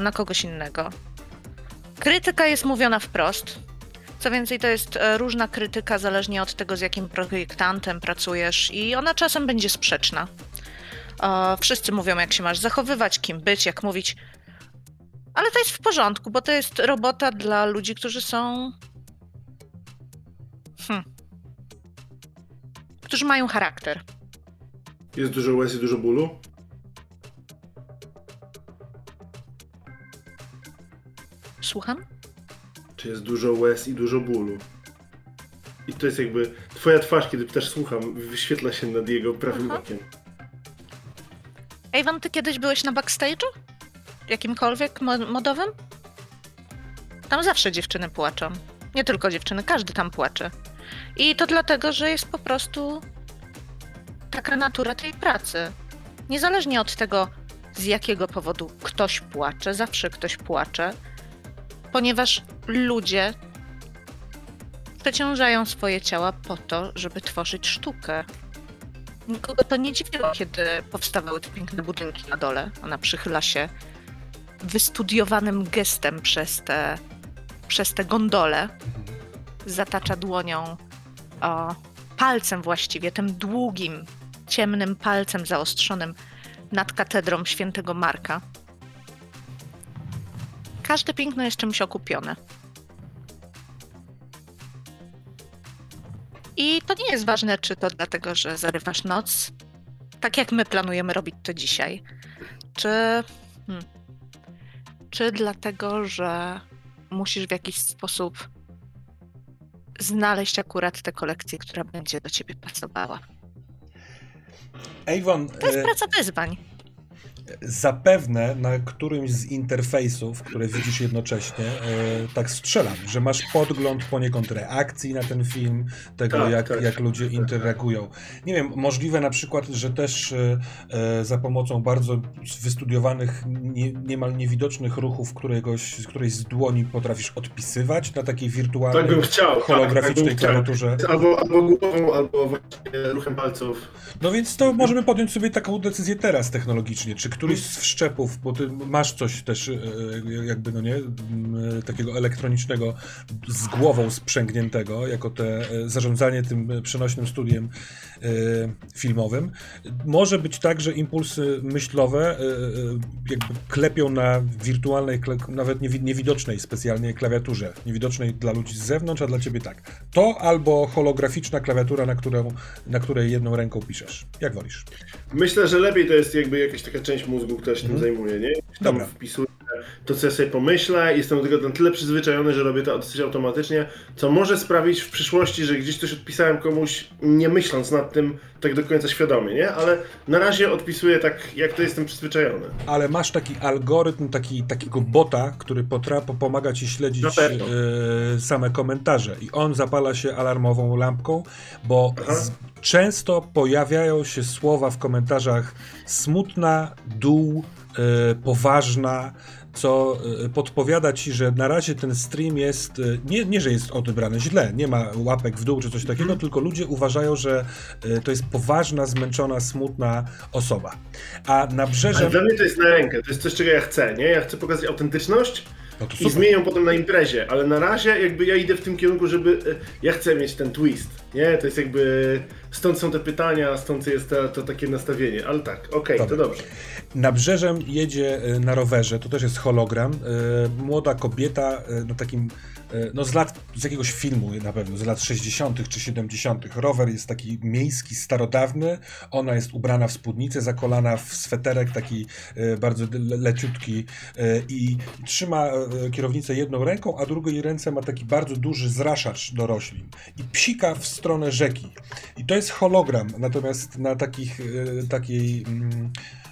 na kogoś innego. Krytyka jest mówiona wprost. Co więcej, to jest e, różna krytyka, zależnie od tego, z jakim projektantem pracujesz, i ona czasem będzie sprzeczna. Wszyscy mówią, jak się masz zachowywać, kim być, jak mówić. Ale to jest w porządku, bo to jest robota dla ludzi, którzy są. Hmm. Którzy mają charakter. Jest dużo łez i dużo bólu? Słucham? Czy jest dużo łez i dużo bólu? I to jest jakby twoja twarz, kiedy też słucham, wyświetla się nad jego prawym Aha. okiem. Ewan, ty kiedyś byłeś na backstage'u? Jakimkolwiek modowym? Tam zawsze dziewczyny płaczą. Nie tylko dziewczyny, każdy tam płacze. I to dlatego, że jest po prostu taka natura tej pracy. Niezależnie od tego, z jakiego powodu ktoś płacze, zawsze ktoś płacze, ponieważ ludzie przeciążają swoje ciała po to, żeby tworzyć sztukę. Nikogo to nie dziwiło, kiedy powstawały te piękne budynki na dole. Ona przychyla się wystudiowanym gestem przez te, przez te gondole. Zatacza dłonią, o, palcem właściwie, tym długim, ciemnym palcem zaostrzonym nad katedrą świętego Marka. Każde piękno jest czymś okupione. I to nie jest ważne, czy to dlatego, że zarywasz noc, tak jak my planujemy robić to dzisiaj, czy, hmm, czy dlatego, że musisz w jakiś sposób znaleźć akurat tę kolekcję, która będzie do ciebie pasowała. Avon, to jest e, praca wyzwań. Zapewne na którymś z interfejsów, które widzisz jednocześnie, e, tak strzelam, że masz podgląd poniekąd reakcji na ten film, tego tak, jak, tak, jak ludzie tak, interagują. Nie wiem, możliwe na przykład, że też e, e za pomocą bardzo wystudiowanych, nie, niemal niewidocznych ruchów któregoś, z którejś z dłoni potrafisz odpisywać na takiej wirtualnej, tak bym chciał, tak, holograficznej tak, klawiaturze. Albo, albo głową, albo właśnie ruchem palców. No więc to możemy podjąć sobie taką decyzję teraz technologicznie, czy któryś z wszczepów, bo ty masz coś też e, jakby, no nie, takiego elektronicznego z głową sprzęgniętego, jako te e, zarządzanie tym przenośnym studiem e, filmowym. Może być tak, że impulsy myślowe jakby klepią na wirtualnej, nawet niewidocznej specjalnie klawiaturze, niewidocznej dla ludzi z zewnątrz, a dla ciebie tak. To albo holograficzna klawiatura, na, którą, na której jedną ręką piszesz. Jak wolisz? Myślę, że lepiej to jest jakby jakaś taka część mózgu, która się tym mhm. zajmuje, nie? Tam Dobra. wpisuję to, co ja sobie pomyślę, jestem do tego na tyle przyzwyczajony, że robię to dosyć automatycznie, co może sprawić w przyszłości, że gdzieś coś odpisałem komuś, nie myśląc nad tym tak do końca świadomie, nie? Ale na razie odpisuję tak, jak to jestem przyzwyczajony. Ale masz taki algorytm, taki, takiego bota, który potrafi pomaga ci śledzić e, same komentarze i on zapala się alarmową lampką, bo z, często pojawiają się słowa w komentarzach smutna, dół, e, poważna, co e, podpowiada ci, że na razie ten stream jest, e, nie, nie że jest odebrany źle, nie ma łapek w dół czy coś takiego, mm. tylko ludzie uważają, że to jest poważna, zmęczona, smutna osoba. A nabrzeżem... Ale dla mnie to jest na rękę, to jest coś, czego ja chcę, nie? Ja chcę pokazać autentyczność, no I zmienią potem na imprezie, ale na razie jakby ja idę w tym kierunku, żeby ja chcę mieć ten twist, nie? To jest jakby stąd są te pytania, stąd jest to, to takie nastawienie, ale tak, okej, okay, to dobrze. Nabrzeżem jedzie na rowerze, to też jest hologram, młoda kobieta na takim E, no z lat, z jakiegoś filmu na pewno, z lat 60. czy 70. Rower jest taki miejski, starodawny, ona jest ubrana w spódnicę, zakolana w sweterek taki e, bardzo leciutki e, i trzyma kierownicę jedną ręką, a drugiej ręce ma taki bardzo duży zraszacz do roślin i psika w stronę rzeki. I to jest hologram, natomiast na takich, takiej... Mm, E,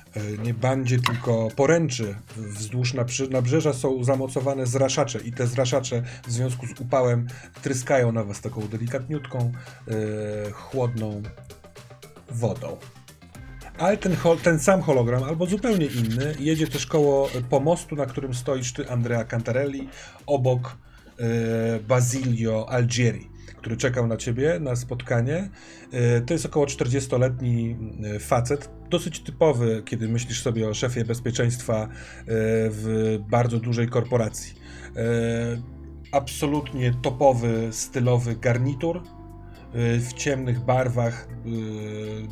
nie bandzie, tylko poręczy wzdłuż nabrzeża są zamocowane zraszacze i te zraszacze w związku z upałem tryskają na was taką delikatniutką, e, chłodną wodą. Ale ten, ten, sam hologram, albo zupełnie inny, jedzie też koło pomostu, na którym stoisz ty, Andrea Cantarelli, obok e, Basilio Algieri. Który czekał na ciebie, na spotkanie. E, to jest około 40-letni e, facet, dosyć typowy, kiedy myślisz sobie o szefie bezpieczeństwa w bardzo dużej korporacji. Absolutnie topowy, stylowy garnitur, w ciemnych barwach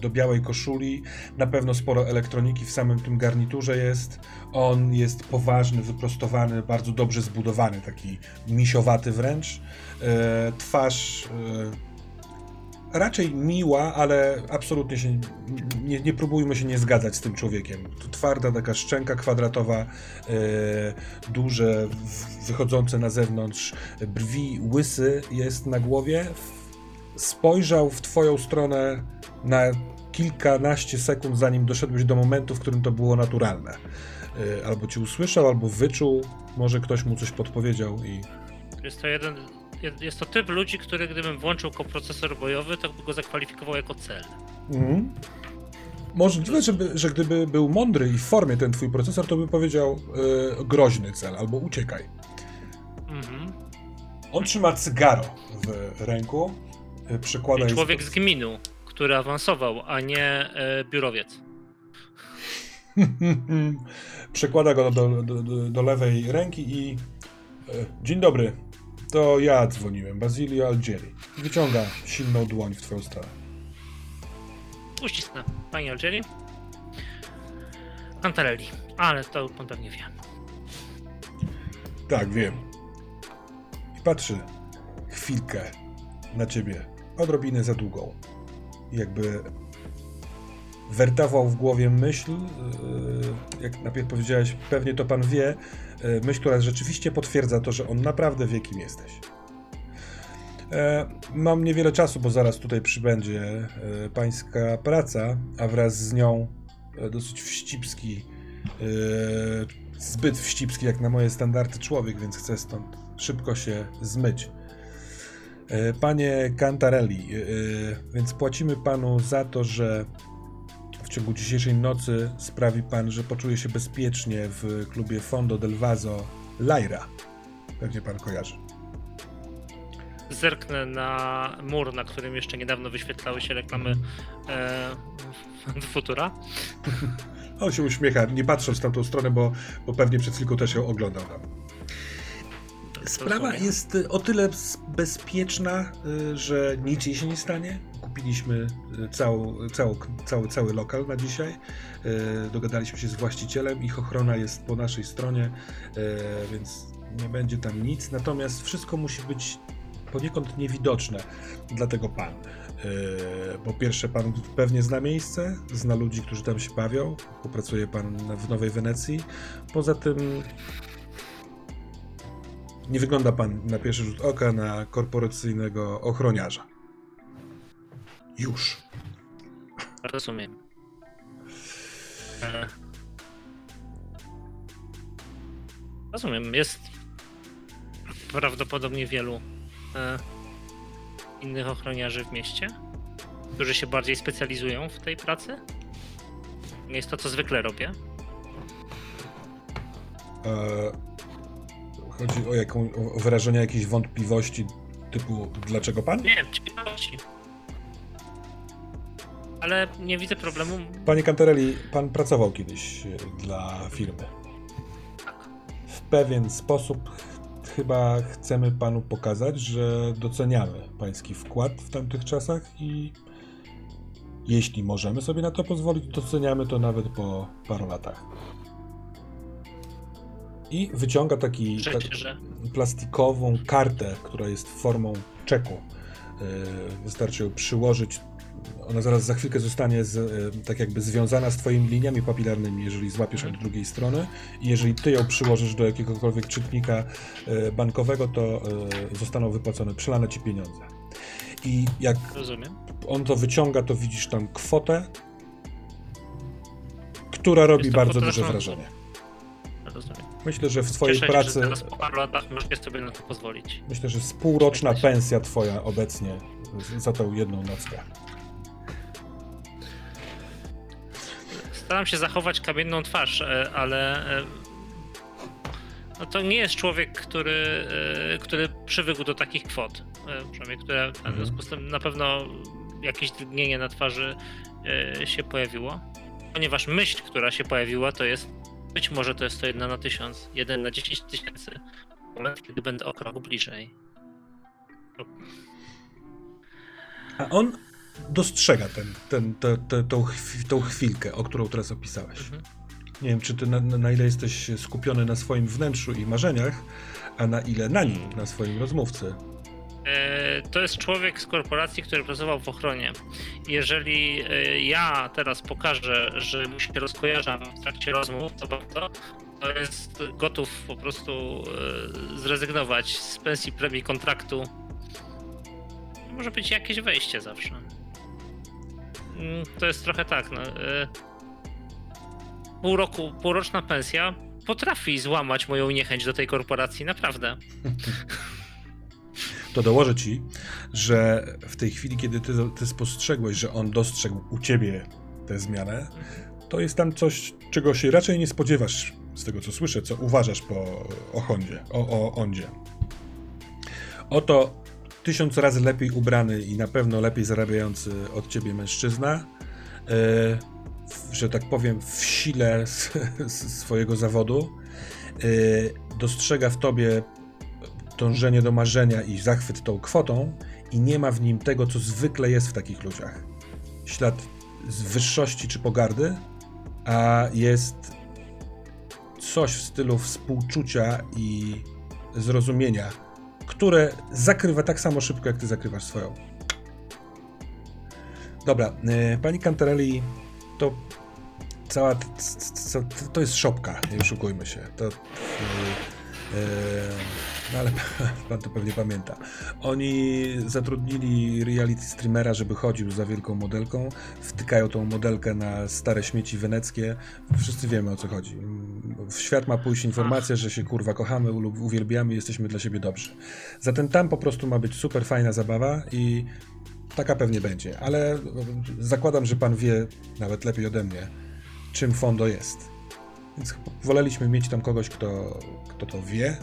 do białej koszuli. Na pewno sporo elektroniki w samym tym garniturze jest. On jest poważny, wyprostowany, bardzo dobrze zbudowany, taki misiowaty wręcz. E, twarz e, raczej miła, ale absolutnie się nie, nie, próbujmy się nie zgadzać z tym człowiekiem. Twarda taka szczęka kwadratowa, e, duże, wychodzące na zewnątrz brwi, łysy jest na głowie spojrzał w twoją stronę na kilkanaście sekund, zanim doszedłeś do momentu, w którym to było naturalne. Albo ci usłyszał, albo wyczuł, może ktoś mu coś podpowiedział i... Jest to jeden, jest to typ ludzi, który gdybym włączył koprocesor bojowy, to by go zakwalifikował jako cel. Mhm. Możliwe, żeby, że gdyby był mądry i w formie ten twój procesor, to by powiedział yy, groźny cel albo uciekaj. Mhm. On trzyma cygaro w ręku E, przykłada... I człowiek z gminu, który awansował, a nie e, biurowiec. Przekłada go do, do, do, do, lewej ręki i... E, dzień dobry, to ja dzwoniłem, Basilio Algieri. Wyciąga silną dłoń w twoją stronę. Uścisnę. Pani Algieri? Antarelli, ale to pan pewnie wie. Tak, wiem. I patrzy chwilkę na ciebie odrobinę za długą. Jakby wertował w głowie myśl, yy, jak najpierw powiedziałeś, pewnie to pan wie, myśl, która rzeczywiście potwierdza to, że on naprawdę wie, kim jesteś. E, mam niewiele czasu, bo zaraz tutaj przybędzie e, pańska praca, a wraz z nią e, dosyć wścibski, zbyt wścibski jak na moje standardy człowiek, więc chcę stąd szybko się zmyć. E, panie Cantarelli, e, więc płacimy panu za to, że ciągu dzisiejszej nocy sprawi pan, że poczuje się bezpiecznie w klubie Fondo del Vaso Laira. Pewnie pan kojarzy. Zerknę na mur, na którym jeszcze niedawno wyświetlały się reklamy e, Futura. On się uśmiecha, nie patrząc w tamtą stronę, bo, bo pewnie przed chwilką też ją oglądał tam. Sprawa jest o tyle bezpieczna, y, że nic jej się nie stanie. Kupiliśmy y, całą, całą, cały, cały lokal na dzisiaj. Dogadaliśmy się z właścicielem, ich ochrona jest po naszej stronie, więc nie będzie tam nic. Natomiast wszystko musi być poniekąd niewidoczne. Dlatego pan. Po pierwsze, pan pewnie zna miejsce, zna ludzi, którzy tam się bawią. Popracuje pan w Nowej Wenecji. Poza tym nie wygląda pan na pierwszy rzut oka na korporacyjnego ochroniarza. Już. Rozumiem. E, rozumiem. Jest prawdopodobnie wielu e, innych ochroniarzy w mieście, którzy się bardziej specjalizują w tej pracy. Nie jest to, co zwykle robię. E, Chodzi o, jaką, o wyrażenie jakiejś wątpliwości typu dlaczego pan? Nie, ciekawości. Ale nie widzę problemu. Panie Cantarelli, pan pracował kiedyś e, dla firmy. Tak. W pewien sposób chyba chcemy panu pokazać, że doceniamy pański wkład w tamtych czasach i jeśli możemy sobie na to pozwolić, doceniamy to nawet po paru latach i wyciąga taki tak, plastikową kartę, która jest formą czeku. E, wystarczy ją przyłożyć. Ona zaraz za chwilkę zostanie z, e, tak jakby związana z twoimi liniami papilarnymi, jeżeli złapiesz od drugiej strony. I jeżeli ty ją przyłożysz do jakiegokolwiek czytnika e, bankowego, to zostaną wypłacone, przelane ci pieniądze. I jak Rozumiem. on to wyciąga, to widzisz tam kwotę, która robi bardzo duże wrażenie. Rozumiem. Myślę, że w twojej Cieszę pracy. Się, że po paru latach możesz sobie na to pozwolić. Myślę, że jest półroczna pensja twoja obecnie za tą jedną nockę. Staram się zachować kamienną twarz, e, ale e, no to nie jest człowiek, który, e, który przywykł do takich kwot. przynajmniej które w związku z tym na pewno jakieś drgnienie na twarzy się pojawiło. Ponieważ myśl, która się pojawiła, to jest być może to jest to jedna na tysiąc, jeden na dziesięć tysięcy. Moment, kiedy będę o krok bliżej. A on dostrzega ten, ten, te, te, tą, chwilkę, o którą teraz opisałeś. Mhm. Nie wiem, czy ty na, na ile jesteś skupiony na swoim wnętrzu i marzeniach, a na ile na nim, na swoim rozmówcy. E, To jest człowiek z korporacji, który pracował w ochronie. Jeżeli e, ja teraz pokażę, że mu się rozkojarzam w trakcie rozmów, to bardzo, to jest gotów po prostu e, zrezygnować z pensji premii kontraktu. Może być jakieś wejście zawsze. Mm, To jest trochę tak. No, e, pół roku, półroczna pensja potrafi złamać moją niechęć do tej korporacji, naprawdę. To dołożę ci, że w tej chwili, kiedy ty, ty spostrzegłeś, że on dostrzegł u ciebie tę zmianę, to jest tam coś, czego się raczej nie spodziewasz z tego, co słyszę, co uważasz po Ochondzie, o, o Ondzie. Oto tysiąc razy lepiej ubrany i na pewno lepiej zarabiający od ciebie mężczyzna, e, że tak powiem, w sile swojego zawodu, e, dostrzega w tobie dążenie do marzenia i zachwyt tą kwotą i nie ma w nim tego, co zwykle jest w takich ludziach. Ślad z wyższości czy pogardy, a jest coś w stylu współczucia i zrozumienia, które zakrywa tak samo szybko, jak ty zakrywasz swoją. Dobra, e, pani Cantarelli, to cała, to jest szopka, nie oszukujmy się. To, e, e, no ale pan to pewnie pamięta. Oni zatrudnili reality streamera, żeby chodził za wielką modelką. Wtykają tą modelkę na stare śmieci weneckie. Wszyscy wiemy o co chodzi. W świat ma pójść informacja, że się kurwa kochamy lub uwielbiamy, jesteśmy dla siebie dobrzy. Zatem tam po prostu ma być super fajna zabawa i taka pewnie będzie. Ale zakładam, że pan wie nawet lepiej ode mnie, czym Fondo jest. Więc woleliśmy mieć tam kogoś, kto, kto to wie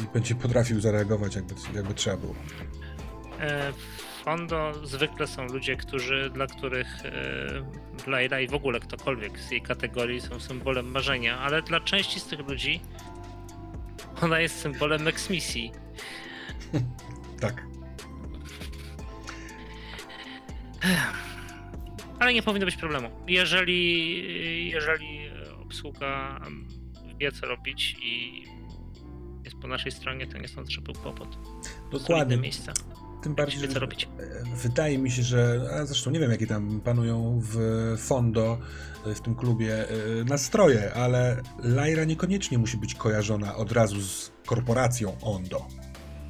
i będzie potrafił zareagować, jakby, jakby trzeba było. E, Fondo zwykle są ludzie, którzy, dla których e, Laila i w ogóle ktokolwiek z jej kategorii są symbolem marzenia, ale dla części z tych ludzi ona jest symbolem eksmisji. Tak. Ale nie powinno być problemu. Jeżeli, jeżeli obsługa wie co robić i jest po naszej stronie, to nie sądzę, że był kłopot. Solidne Dokładnie. Tym bardziej, że robić. e, wydaje mi się, że, a zresztą nie wiem, jakie tam panują w Fondo, e, w tym klubie, e, nastroje, ale Lyra niekoniecznie musi być kojarzona od razu z korporacją Ondo.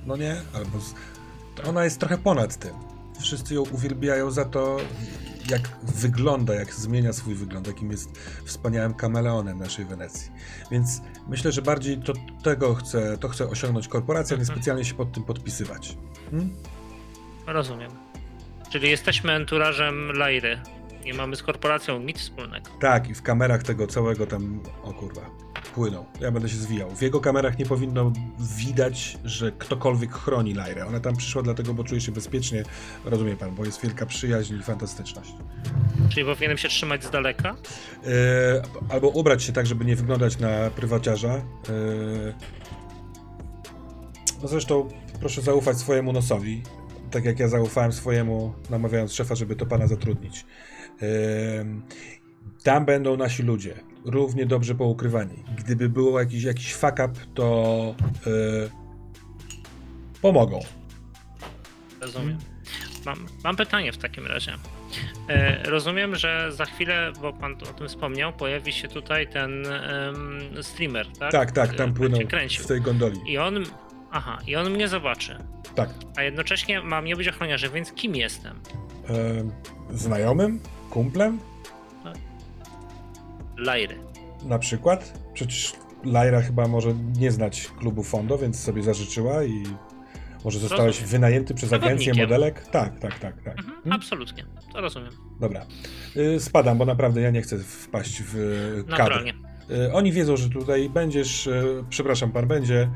No nie? Albo z, to ona jest trochę ponad tym. Wszyscy ją uwielbiają za to, jak wygląda, jak zmienia swój wygląd, jakim jest wspaniałym kameleonem naszej Wenecji. Więc myślę, że bardziej to tego chce, to chce osiągnąć korporacja, nie Mhm. specjalnie się pod tym podpisywać. Hmm? Rozumiem. Czyli jesteśmy enturażem Lairy. Nie mamy z korporacją nic wspólnego. Tak, i w kamerach tego całego tam, o kurwa, płyną. Ja będę się zwijał. W jego kamerach nie powinno widać, że ktokolwiek chroni Lajrę. Ona tam przyszła dlatego, bo czuje się bezpiecznie, rozumie pan, bo jest wielka przyjaźń i fantastyczność. Czyli powinienem się trzymać z daleka? E, albo ubrać się tak, żeby nie wyglądać na prywaciarza. E, no zresztą proszę zaufać swojemu nosowi, tak jak ja zaufałem swojemu, namawiając szefa, żeby to pana zatrudnić. E, tam będą nasi ludzie, równie dobrze poukrywani. Gdyby było jakiś, jakiś fuck up, to e, pomogą. Rozumiem. Mam, mam pytanie w takim razie. E, rozumiem, że za chwilę, bo pan o tym wspomniał, pojawi się tutaj ten streamer, tak? Tak, tak, E, tam będzie płyną kręcił. w tej gondoli. I on. Aha, i on mnie zobaczy. Tak. A jednocześnie mam nie być ochroniarzem, więc kim jestem? E, znajomym? Kumplem? Lairy. Na przykład? Przecież Lyra chyba może nie znać klubu Fondo, więc sobie zażyczyła i może zostałeś Rozumiem. wynajęty przez agencję modelek? Tak, tak, tak, tak. Mhm, Hmm? Absolutnie. To rozumiem. Dobra. Y, Spadam, bo naprawdę ja nie chcę wpaść w kadr. Naturalnie. Y, Oni wiedzą, że tutaj będziesz, y, przepraszam, pan będzie. Y,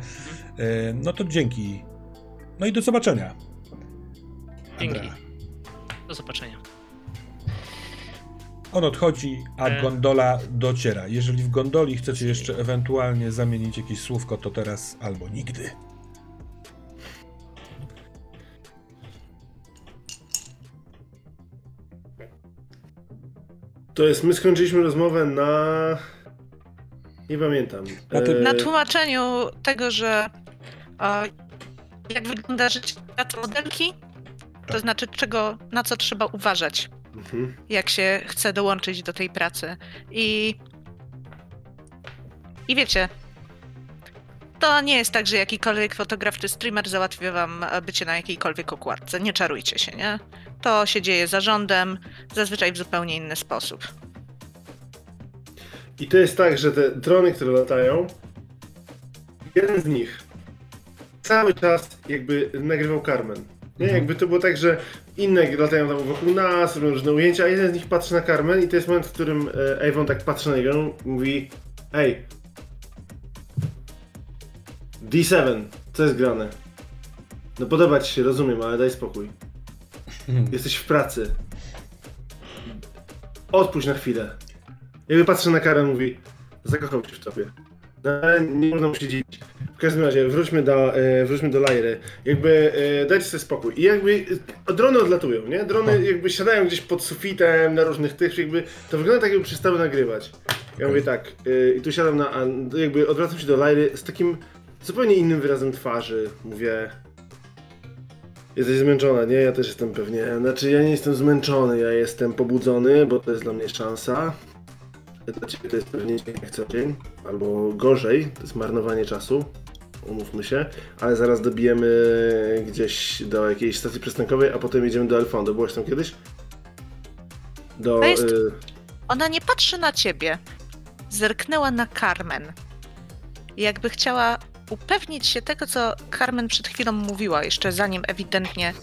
No to dzięki. No i do zobaczenia. Dzięki. Andrea. Do zobaczenia. On odchodzi, a E. gondola dociera. Jeżeli w gondoli chcecie jeszcze ewentualnie zamienić jakieś słówko, to teraz albo nigdy. To jest, my skończyliśmy rozmowę na... Nie pamiętam. Na tym- E, Na tłumaczeniu tego, że e, jak wygląda życie modelki, to Tak. znaczy czego, na co trzeba uważać, mhm. jak się chce dołączyć do tej pracy. I, i wiecie, to nie jest tak, że jakikolwiek fotograf czy streamer załatwia wam e, bycie na jakiejkolwiek okładce. Nie czarujcie się, nie? To się dzieje zarządem, zazwyczaj w zupełnie inny sposób. I to jest tak, że te drony, które latają, jeden z nich cały czas jakby nagrywał Carmen. Nie, Mhm. jakby to było tak, że inne latają tam wokół nas, robią różne ujęcia, a jeden z nich patrzy na Carmen i to jest moment, w którym e, Avon tak patrzy na niego i mówi Ej, D7, co jest grane? No podoba ci się, rozumiem, ale daj spokój. Jesteś w pracy. Odpuść na chwilę. Jakby patrzy na Karen mówi, zakochał się w tobie. No, ale nie można mu się dziwić. W każdym razie, wróćmy do, e, wróćmy do Lajry. Jakby e, dajcie sobie spokój. I jakby e, drony odlatują, nie? Drony jakby siadają gdzieś pod sufitem, na różnych tych, jakby to wygląda tak, jakby przestały nagrywać. Ja mówię tak, e, i tu siadam na, a, jakby odwracam się do Lajry z takim zupełnie innym wyrazem twarzy. Mówię, Jesteś zmęczona, nie? Ja też jestem pewnie. Znaczy, ja nie jestem zmęczony, ja jestem pobudzony, bo to jest dla mnie szansa. Dla ciebie to jest pewnie dzień jak co dzień, albo gorzej, to jest marnowanie czasu. Umówmy się, ale zaraz dobijemy gdzieś do jakiejś stacji przystankowej, a potem jedziemy do Elfondo. Byłaś tam kiedyś? Do. To jest- y, Ona nie patrzy na ciebie. Zerknęła na Carmen. Jakby chciała upewnić się tego, co Carmen przed chwilą mówiła, jeszcze zanim ewidentnie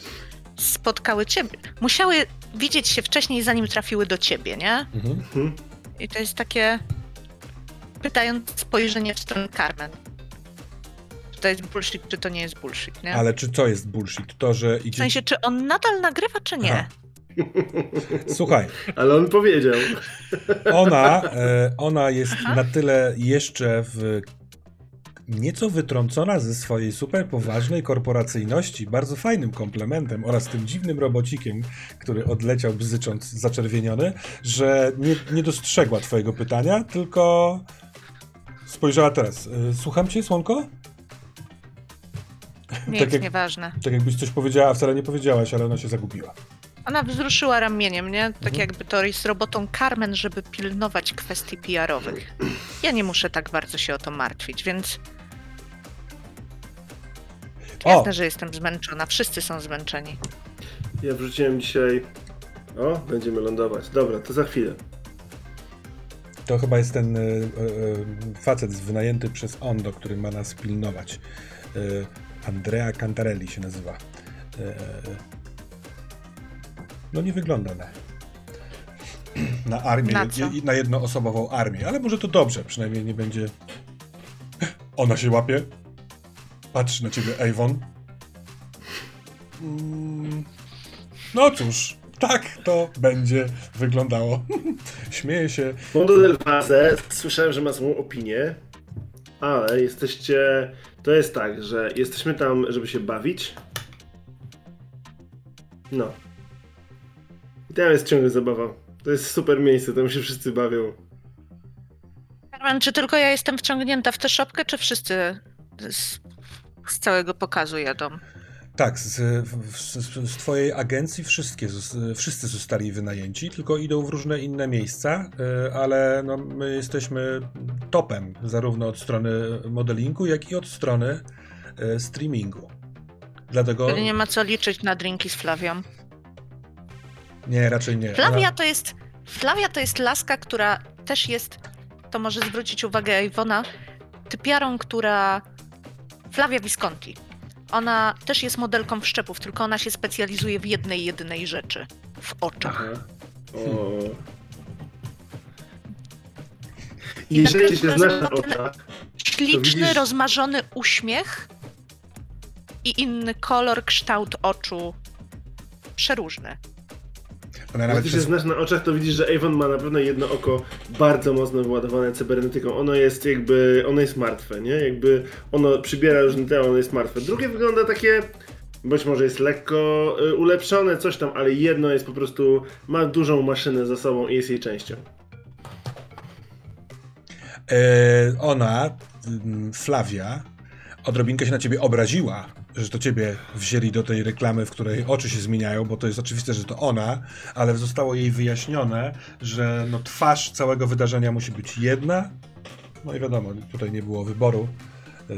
spotkały ciebie. Musiały widzieć się wcześniej, zanim trafiły do ciebie, nie? Mhm. I to jest takie pytając spojrzenie w stronę Carmen. Czy to jest bullshit, czy to nie jest bullshit, nie? Ale czy co jest bullshit? To, że W idzie... sensie, czy on nadal nagrywa, czy nie? Aha. Słuchaj, Ale on powiedział. ona, e, ona jest na tyle jeszcze w nieco wytrącona ze swojej super poważnej korporacyjności, bardzo fajnym komplementem oraz tym dziwnym robocikiem, który odleciał bzycząc zaczerwieniony, że nie, nie dostrzegła twojego pytania, tylko spojrzała teraz. E, Słucham cię, Słonko? Nie Tak jest jak- nieważne. Tak jakbyś coś powiedziała, a wcale nie powiedziałaś, ale ona się zagubiła. Ona wzruszyła ramieniem, nie? Tak Mhm. jakby to jest robotą Carmen, żeby pilnować kwestii PR-owych. Ja nie muszę tak bardzo się o to martwić, więc O! jasne, że jestem zmęczona. Wszyscy są zmęczeni. Ja wrzuciłem dzisiaj. O, będziemy lądować. Dobra, to za chwilę. To chyba jest ten y, y, facet wynajęty przez Ondo, który ma nas pilnować. Y, Andrea Cantarelli się nazywa. No nie wygląda na, na armię, Na je- na jednoosobową armię, ale może to dobrze, przynajmniej nie będzie... Ona się łapie, patrzy na ciebie Avon. Mm, No cóż, tak to będzie wyglądało. Śmieje się. Mondo del Valle, słyszałem, że ma złą opinię, ale jesteście. To jest tak, że jesteśmy tam, żeby się bawić. No. I tam jest ciągle zabawa. To jest super miejsce, tam się wszyscy bawią. Carmen, czy tylko ja jestem wciągnięta w tę szopkę, czy wszyscy z, z całego pokazu jadą? Tak, z, z, z twojej agencji wszystkie, zos- wszyscy zostali wynajęci, tylko idą w różne inne miejsca, y, ale no, my jesteśmy topem, zarówno od strony modelingu, jak i od strony y, streamingu. Dlatego Wtedy nie ma co liczyć na drinki z Flawią. nie, raczej nie. Flavia Ona- to jest. Flavia to jest laska, która też jest. To może zwrócić uwagę Iwona. Typiarą, która. Flavia Visconti. Ona też jest modelką wszczepów, tylko ona się specjalizuje w jednej, jedynej rzeczy. W oczach. I Jeżeli się znasz na oczach, Śliczny, widzisz- rozmarzony uśmiech i inny kolor, kształt oczu. przeróżne. Ona Jak nawet się znasz na oczach, to widzisz, że Avon ma na pewno jedno oko bardzo mocno wyładowane cybernetyką. Ono jest jakby, ono jest martwe, nie? Jakby ono przybiera różne te, ono jest martwe. Drugie wygląda takie, być może jest lekko y, ulepszone, coś tam, ale jedno jest po prostu, ma dużą maszynę za sobą i jest jej częścią. E, ona, mm, Flavia, odrobinkę się na ciebie obraziła, że to ciebie wzięli do tej reklamy, w której oczy się zmieniają, bo to jest oczywiste, że to ona, ale zostało jej wyjaśnione, że no, twarz całego wydarzenia musi być jedna. No i wiadomo, tutaj nie było wyboru, e,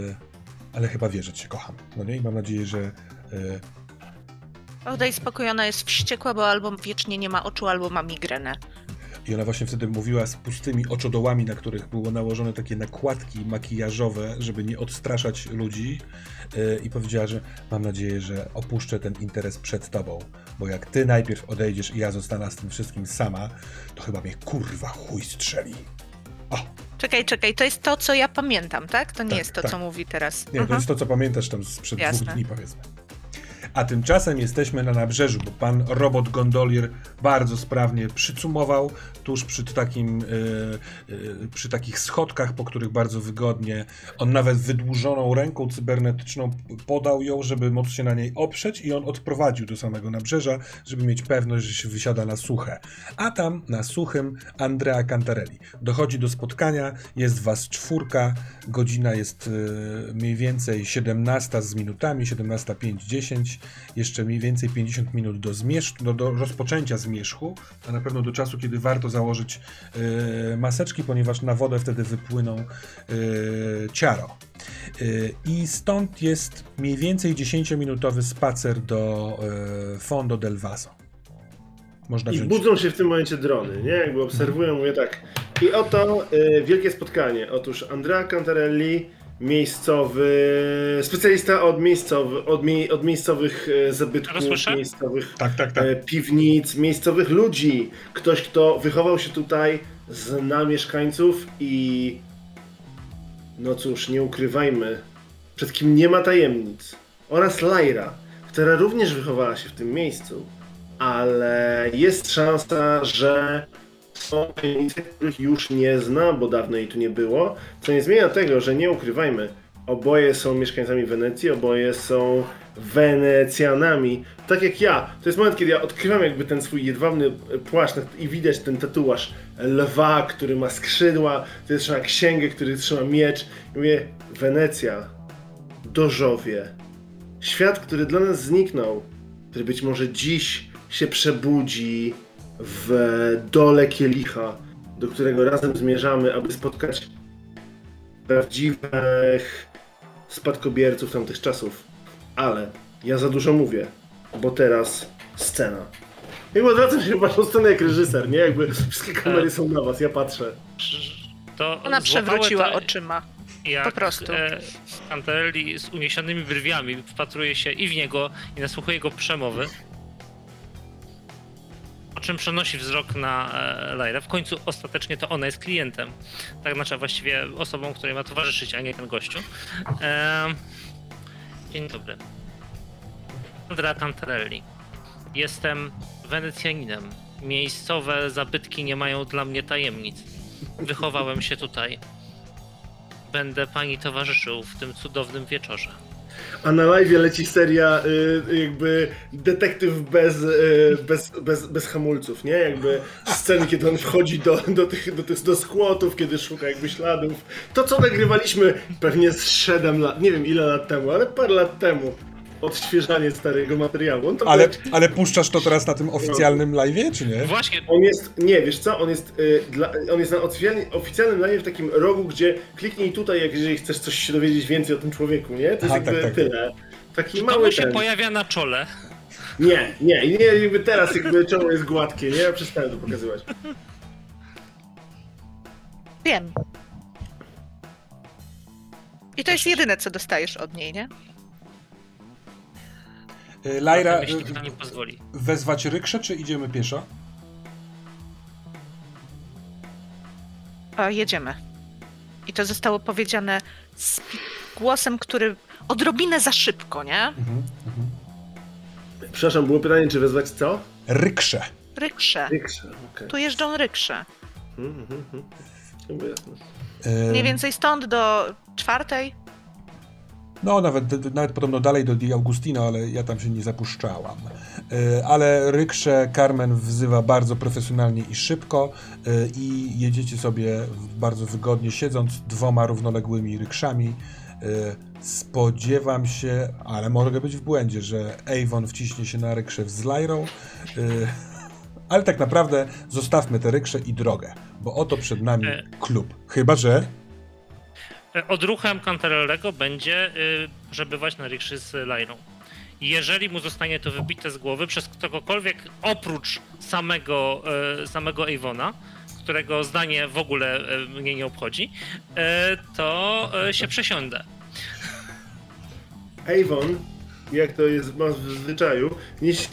ale chyba wie, że cię kocham. No nie? I mam nadzieję, że e, O, daj spokój, ona jest wściekła, bo albo wiecznie nie ma oczu, albo ma migrenę. I ona właśnie wtedy mówiła z pustymi oczodołami, na których było nałożone takie nakładki makijażowe, żeby nie odstraszać ludzi. Yy, I powiedziała, że mam nadzieję, że opuszczę ten interes przed tobą, bo jak ty najpierw odejdziesz i ja zostanę z tym wszystkim sama, to chyba mnie kurwa chuj strzeli. O, Czekaj, czekaj, to jest to, co ja pamiętam, tak? To nie Tak, jest to, tak. co mówi teraz. nie, to Mhm. jest to, co pamiętasz tam sprzed Jasne. dwóch dni, powiedzmy. A tymczasem jesteśmy na nabrzeżu, bo pan robot gondolier bardzo sprawnie przycumował tuż przy takim, y, y, przy takich schodkach, po których bardzo wygodnie. On nawet wydłużoną ręką cybernetyczną podał ją, żeby móc się na niej oprzeć i on odprowadził do samego nabrzeża, żeby mieć pewność, że się wysiada na suche. A tam na suchym Andrea Cantarelli. Dochodzi do spotkania, jest was czwórka, godzina jest y, mniej więcej 17 z minutami, 17.05-10, jeszcze mniej więcej 50 minut do, zmierzchu, do, do rozpoczęcia zmierzchu, a na pewno do czasu, kiedy warto założyć y, maseczki, ponieważ na wodę wtedy wypłyną y, ciaro. Y, I stąd jest mniej więcej 10-minutowy spacer do Fondo del Vaso. Można I wziąć... budzą się w tym momencie drony, nie? Jakby obserwują, mówię tak. I oto wielkie spotkanie. Otóż Andrea Cantarelli, miejscowy, specjalista od, miejscowy, od, mie, od miejscowych e, zabytków, miejscowych Tak, tak, tak. e, piwnic, miejscowych ludzi. Ktoś, kto wychował się tutaj, zna mieszkańców i no cóż, nie ukrywajmy, przed kim nie ma tajemnic. Oraz Lyra, która również wychowała się w tym miejscu, ale jest szansa, że są tajemnice, których już nie zna, bo dawno jej tu nie było, co nie zmienia tego, że nie ukrywajmy, oboje są mieszkańcami Wenecji, oboje są Wenecjanami, tak jak ja. To jest moment, kiedy ja odkrywam jakby ten swój jedwabny płaszcz i widać ten tatuaż lwa, który ma skrzydła, który trzyma księgę, który trzyma miecz. I mówię, Wenecja, Dorzowie, świat, który dla nas zniknął, który być może dziś się przebudzi w dole kielicha, do którego razem zmierzamy, aby spotkać prawdziwych spadkobierców tamtych czasów. Ale ja za dużo mówię, bo teraz scena. I odwracam się w waszą stronę jak reżyser, nie? Jakby wszystkie kamery są na was, ja patrzę. To Ona przewróciła to, oczyma. jak, po prostu. E, Cantarelli z uniesionymi brwiami wpatruje się i w niego, i nasłuchuje jego przemowy. Po czym przenosi wzrok na e, Lajrę. W końcu ostatecznie to ona jest klientem. Tak znaczy właściwie osobą, której ma towarzyszyć, a nie ten gościu. Dzień dobry. Andrea Cantarelli. Jestem Wenecjaninem. Miejscowe zabytki nie mają dla mnie tajemnic. Wychowałem się tutaj. Będę pani towarzyszył w tym cudownym wieczorze. A na live leci seria y, jakby detektyw bez, y, bez, bez, bez hamulców, nie? Jakby sceny, kiedy on wchodzi do, do, tych, do, tych, do skłotów, kiedy szuka jakby śladów. To, co nagrywaliśmy pewnie z 7 lat, nie wiem ile lat temu, ale parę lat temu. Odświeżanie starego materiału. On, to Ale, ale puszczasz to teraz na tym oficjalnym live'ie, czy nie? Właśnie, on jest, nie, wiesz co, on jest, y, dla, on jest na oficjalnym, oficjalnym live w takim rogu, gdzie kliknij tutaj, jak jeżeli chcesz coś się dowiedzieć więcej o tym człowieku, nie? To jest Aha, jakby tak, tak. tyle. Taki to mały mu się ten. pojawia na czole. Nie, nie, nie, jakby teraz jakby czoło jest gładkie, nie? Ja przestałem to pokazywać. Wiem. I to jest jedyne, co dostajesz od niej, nie? Y, Lajra, Jeśli pozwoli. wezwać rykrze, czy idziemy pieszo? A jedziemy. I to zostało powiedziane z głosem, który odrobinę za szybko, nie? Mhm, mhm. Przepraszam, było pytanie, czy wezwać co? Ryksze. Ryksze. Ryksze, okej. Tu jeżdżą ryksze. Mhm, mhm, mhm. E, Mniej więcej stąd do czwartej. No, nawet, nawet podobno dalej do Di Augustino, ale ja tam się nie zapuszczałam. E, Ale ryksze Carmen wzywa bardzo profesjonalnie i szybko e, i jedziecie sobie bardzo wygodnie, siedząc dwoma równoległymi rykszami. E, Spodziewam się, ale mogę być w błędzie, że Avon wciśnie się na rykrze z Lyrą, ale tak naprawdę zostawmy te ryksze i drogę, bo oto przed nami klub. Chyba, że... E, Odruchem Cantarellego będzie przebywać na rikszy z Lyrą. Jeżeli mu zostanie to wybite z głowy przez kogokolwiek oprócz samego, e, samego Avona, którego zdanie w ogóle e, mnie nie obchodzi, e, to e, się przesiądę. Avon, jak to jest w zwyczaju, nie się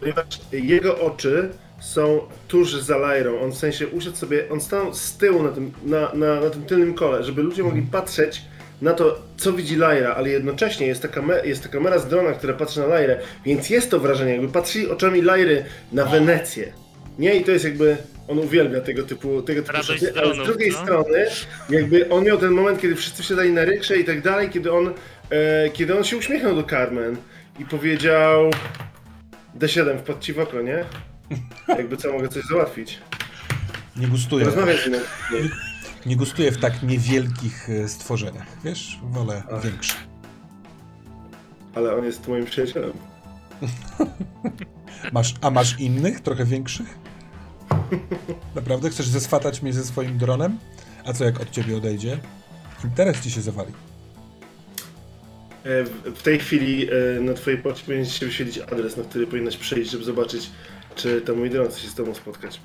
ponieważ jego oczy są tuż za Lyrą. On w sensie usiadł sobie, on stanął z tyłu na tym, na, na, na tym tylnym kole, żeby ludzie mogli patrzeć na to, co widzi Lyra, ale jednocześnie jest ta, kamer- jest ta kamera z drona, która patrzy na Lyrę, więc jest to wrażenie, jakby patrzyli oczami Lyry na Wenecję. Nie, i to jest jakby, on uwielbia tego typu, tego typu Radość rzeczy, z ale z drugiej no. strony, jakby on miał ten moment, kiedy wszyscy wsiadali na rykrze i tak dalej, kiedy on, e, kiedy on się uśmiechnął do Carmen i powiedział D7, wpadł ci w oko, nie? Jakby co, mogę coś załatwić. Nie gustuję. Rozmawiaj z nim. Nie gustuję w tak niewielkich e, stworzeniach. Wiesz, wolę Ach. większe. Ale on jest moim przyjacielem. Masz, a masz innych, trochę większych? Naprawdę? Chcesz zeswatać mnie ze swoim dronem? A co jak od ciebie odejdzie? Interes ci się zawali. E, w- tej chwili e, na twojej poczcie powinien się wyświetlić adres, na który powinnaś przyjść, żeby zobaczyć, czy to mój dron chce się z tobą spotkać.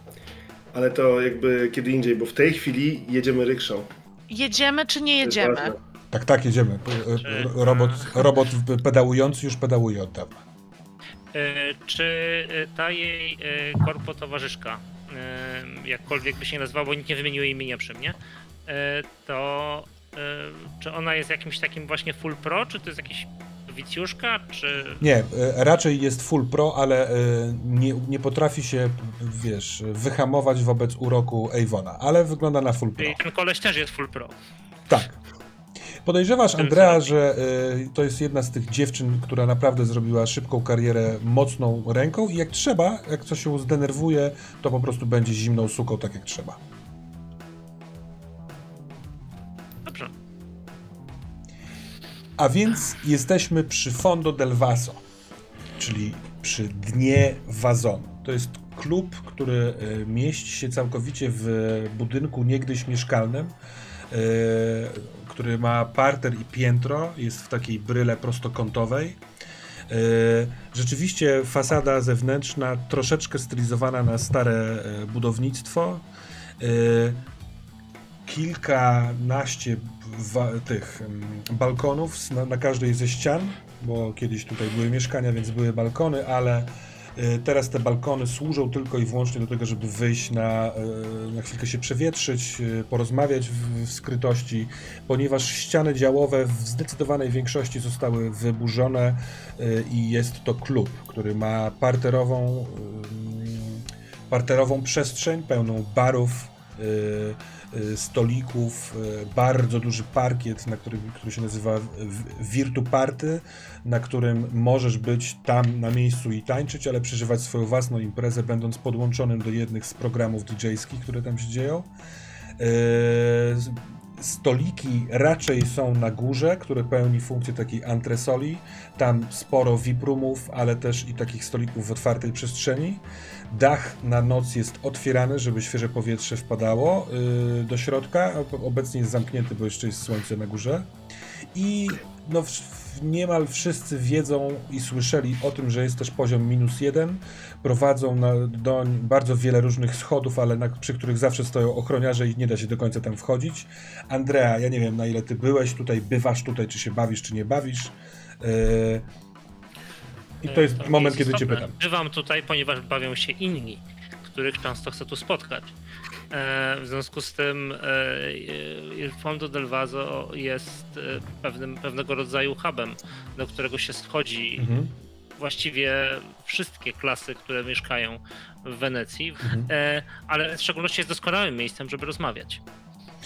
Ale to jakby kiedy indziej, bo w tej chwili jedziemy rykszą. Jedziemy czy nie jedziemy? Tak, tak, jedziemy. E, e, Robot, robot pedałujący już pedałuje od dawna. E, Czy e, ta jej e, korpo towarzyszka, e, jakkolwiek by się nie nazwała, bo nikt nie wymienił jej imienia przy mnie, e, to e, czy ona jest jakimś takim właśnie full pro, czy to jest jakiś wicjuszka, czy... Nie, e, raczej jest full pro, ale e, nie, nie potrafi się, wiesz, wyhamować wobec uroku Avona, ale wygląda na full pro. Czyli ten koleś też jest full pro. Tak. Podejrzewasz, Andrea, że y, to jest jedna z tych dziewczyn, która naprawdę zrobiła szybką karierę mocną ręką i jak trzeba, jak coś się zdenerwuje, to po prostu będzie zimną suką tak jak trzeba. A więc jesteśmy przy Fondo del Vaso, czyli przy dnie wazonu. To jest klub, który y, mieści się całkowicie w budynku niegdyś mieszkalnym, y, który ma parter i piętro, jest w takiej bryle prostokątowej. Y, Rzeczywiście fasada zewnętrzna troszeczkę stylizowana na stare budownictwo. Kilkanaście tych balkonów na, na każdej ze ścian, bo kiedyś tutaj były mieszkania, więc były balkony, ale y, teraz te balkony służą tylko i wyłącznie do tego, żeby wyjść na, y, na chwilkę się przewietrzyć, y, porozmawiać w, w skrytości, ponieważ ściany działowe w zdecydowanej większości zostały wyburzone i jest to klub, który ma parterową, parterową przestrzeń pełną barów, stolików, y, bardzo duży parkiet, na którym, który się nazywa Virtu Party, na którym możesz być tam na miejscu i tańczyć, ale przeżywać swoją własną imprezę, będąc podłączonym do jednych z programów DJ-skich, które tam się dzieją. Y, Stoliki raczej są na górze, które pełni funkcję takiej antresoli. Tam sporo VIP-roomów, ale też i takich stolików w otwartej przestrzeni. Dach na noc jest otwierany, żeby świeże powietrze wpadało yy, do środka. Ob- Obecnie jest zamknięty, bo jeszcze jest słońce na górze. I no, niemal wszyscy wiedzą i słyszeli o tym, że jest też poziom minus jeden. Prowadzą na, doń bardzo wiele różnych schodów, ale na, przy których zawsze stoją ochroniarze i nie da się do końca tam wchodzić. Andrea, ja nie wiem na ile ty byłeś tutaj, bywasz tutaj, czy się bawisz, czy nie bawisz. Yy, I to jest nie moment, kiedy cię pytam. Bywam tutaj, ponieważ bawią się inni, których często chcę tu spotkać. E, w związku z tym e, e, Fondo del Vaso jest e, pewnym, pewnego rodzaju hubem, do którego się schodzi Mhm. właściwie wszystkie klasy, które mieszkają w Wenecji, Mhm. e, ale w szczególności jest doskonałym miejscem, żeby rozmawiać.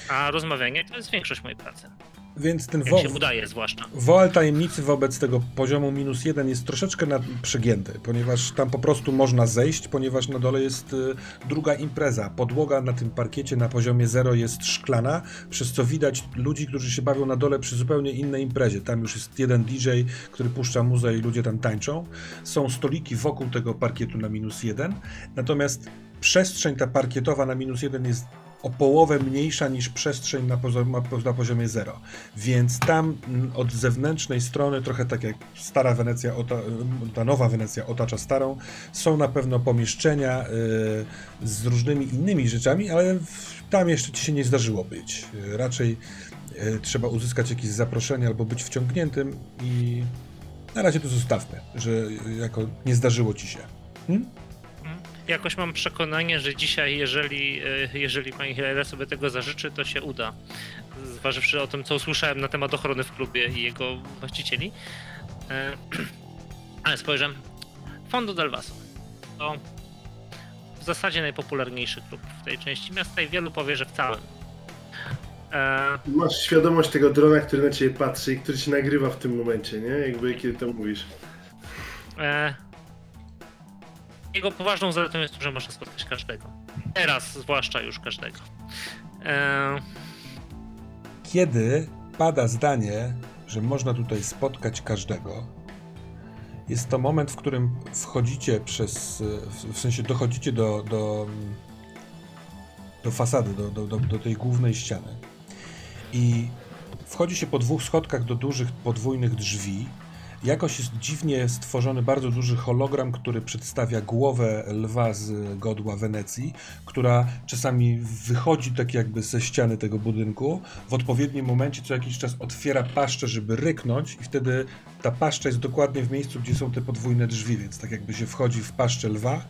A rozmawianie to jest większość mojej pracy. Więc ten wo- się udaje zwłaszcza. Woal tajemnicy wobec tego poziomu minus jeden jest troszeczkę nad, przegięty, ponieważ tam po prostu można zejść, ponieważ na dole jest y, druga impreza. Podłoga na tym parkiecie na poziomie zero jest szklana, przez co widać ludzi, którzy się bawią na dole przy zupełnie innej imprezie. Tam już jest jeden DJ, który puszcza muzę i ludzie tam tańczą. Są stoliki wokół tego parkietu na minus jeden, natomiast przestrzeń ta parkietowa na minus jeden jest o połowę mniejsza niż przestrzeń na, pozom- na poziomie zero. Więc tam mm, od zewnętrznej strony, trochę tak jak stara Wenecja, ota, ta nowa Wenecja otacza starą, są na pewno pomieszczenia y, z różnymi innymi rzeczami, ale tam jeszcze ci się nie zdarzyło być. Y, raczej y, trzeba uzyskać jakieś zaproszenie albo być wciągniętym i na razie to zostawmy, że jako nie zdarzyło ci się. Hmm? Jakoś mam przekonanie, że dzisiaj, jeżeli, e, jeżeli pani Hilera sobie tego zażyczy, to się uda. Zważywszy o tym, co usłyszałem na temat ochrony w klubie i jego właścicieli. E, Ale spojrzę. Fondo del Vaso. To w zasadzie najpopularniejszy klub w tej części miasta i wielu powie, że w całym. E, Masz świadomość tego drona, który na ciebie patrzy i który ci nagrywa w tym momencie, nie? Jakby kiedy to mówisz. E, jego poważną zaletą jest to, że można spotkać każdego. Teraz zwłaszcza już każdego. E, Kiedy pada zdanie, że można tutaj spotkać każdego, jest to moment, w którym wchodzicie przez, w- sensie dochodzicie do, do, do fasady, do, do, do tej głównej ściany. I wchodzi się po dwóch schodkach do dużych podwójnych drzwi. Jakoś jest dziwnie stworzony bardzo duży hologram, który przedstawia głowę lwa z godła Wenecji, która czasami wychodzi tak jakby ze ściany tego budynku, w odpowiednim momencie co jakiś czas otwiera paszczę, żeby ryknąć i wtedy ta paszcza jest dokładnie w miejscu, gdzie są te podwójne drzwi, więc tak jakby się wchodzi w paszczę lwa,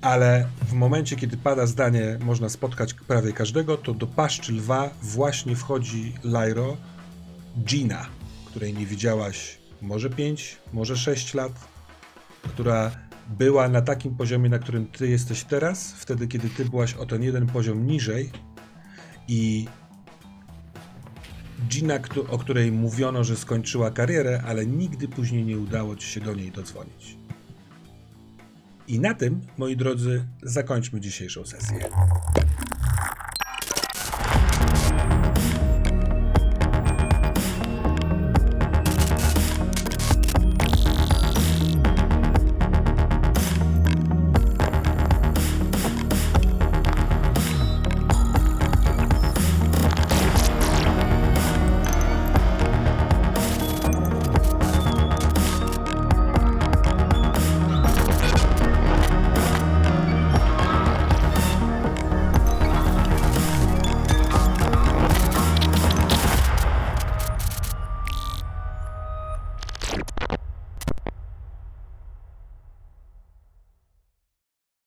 ale w momencie, kiedy pada zdanie, można spotkać prawie każdego, to do paszczy lwa właśnie wchodzi Lyro, Gina, której nie widziałaś może 5, może 6 lat, która była na takim poziomie, na którym ty jesteś teraz, wtedy kiedy ty byłaś o ten jeden poziom niżej i Gina, o której mówiono, że skończyła karierę, ale nigdy później nie udało ci się do niej dodzwonić. I na tym, moi drodzy, zakończmy dzisiejszą sesję.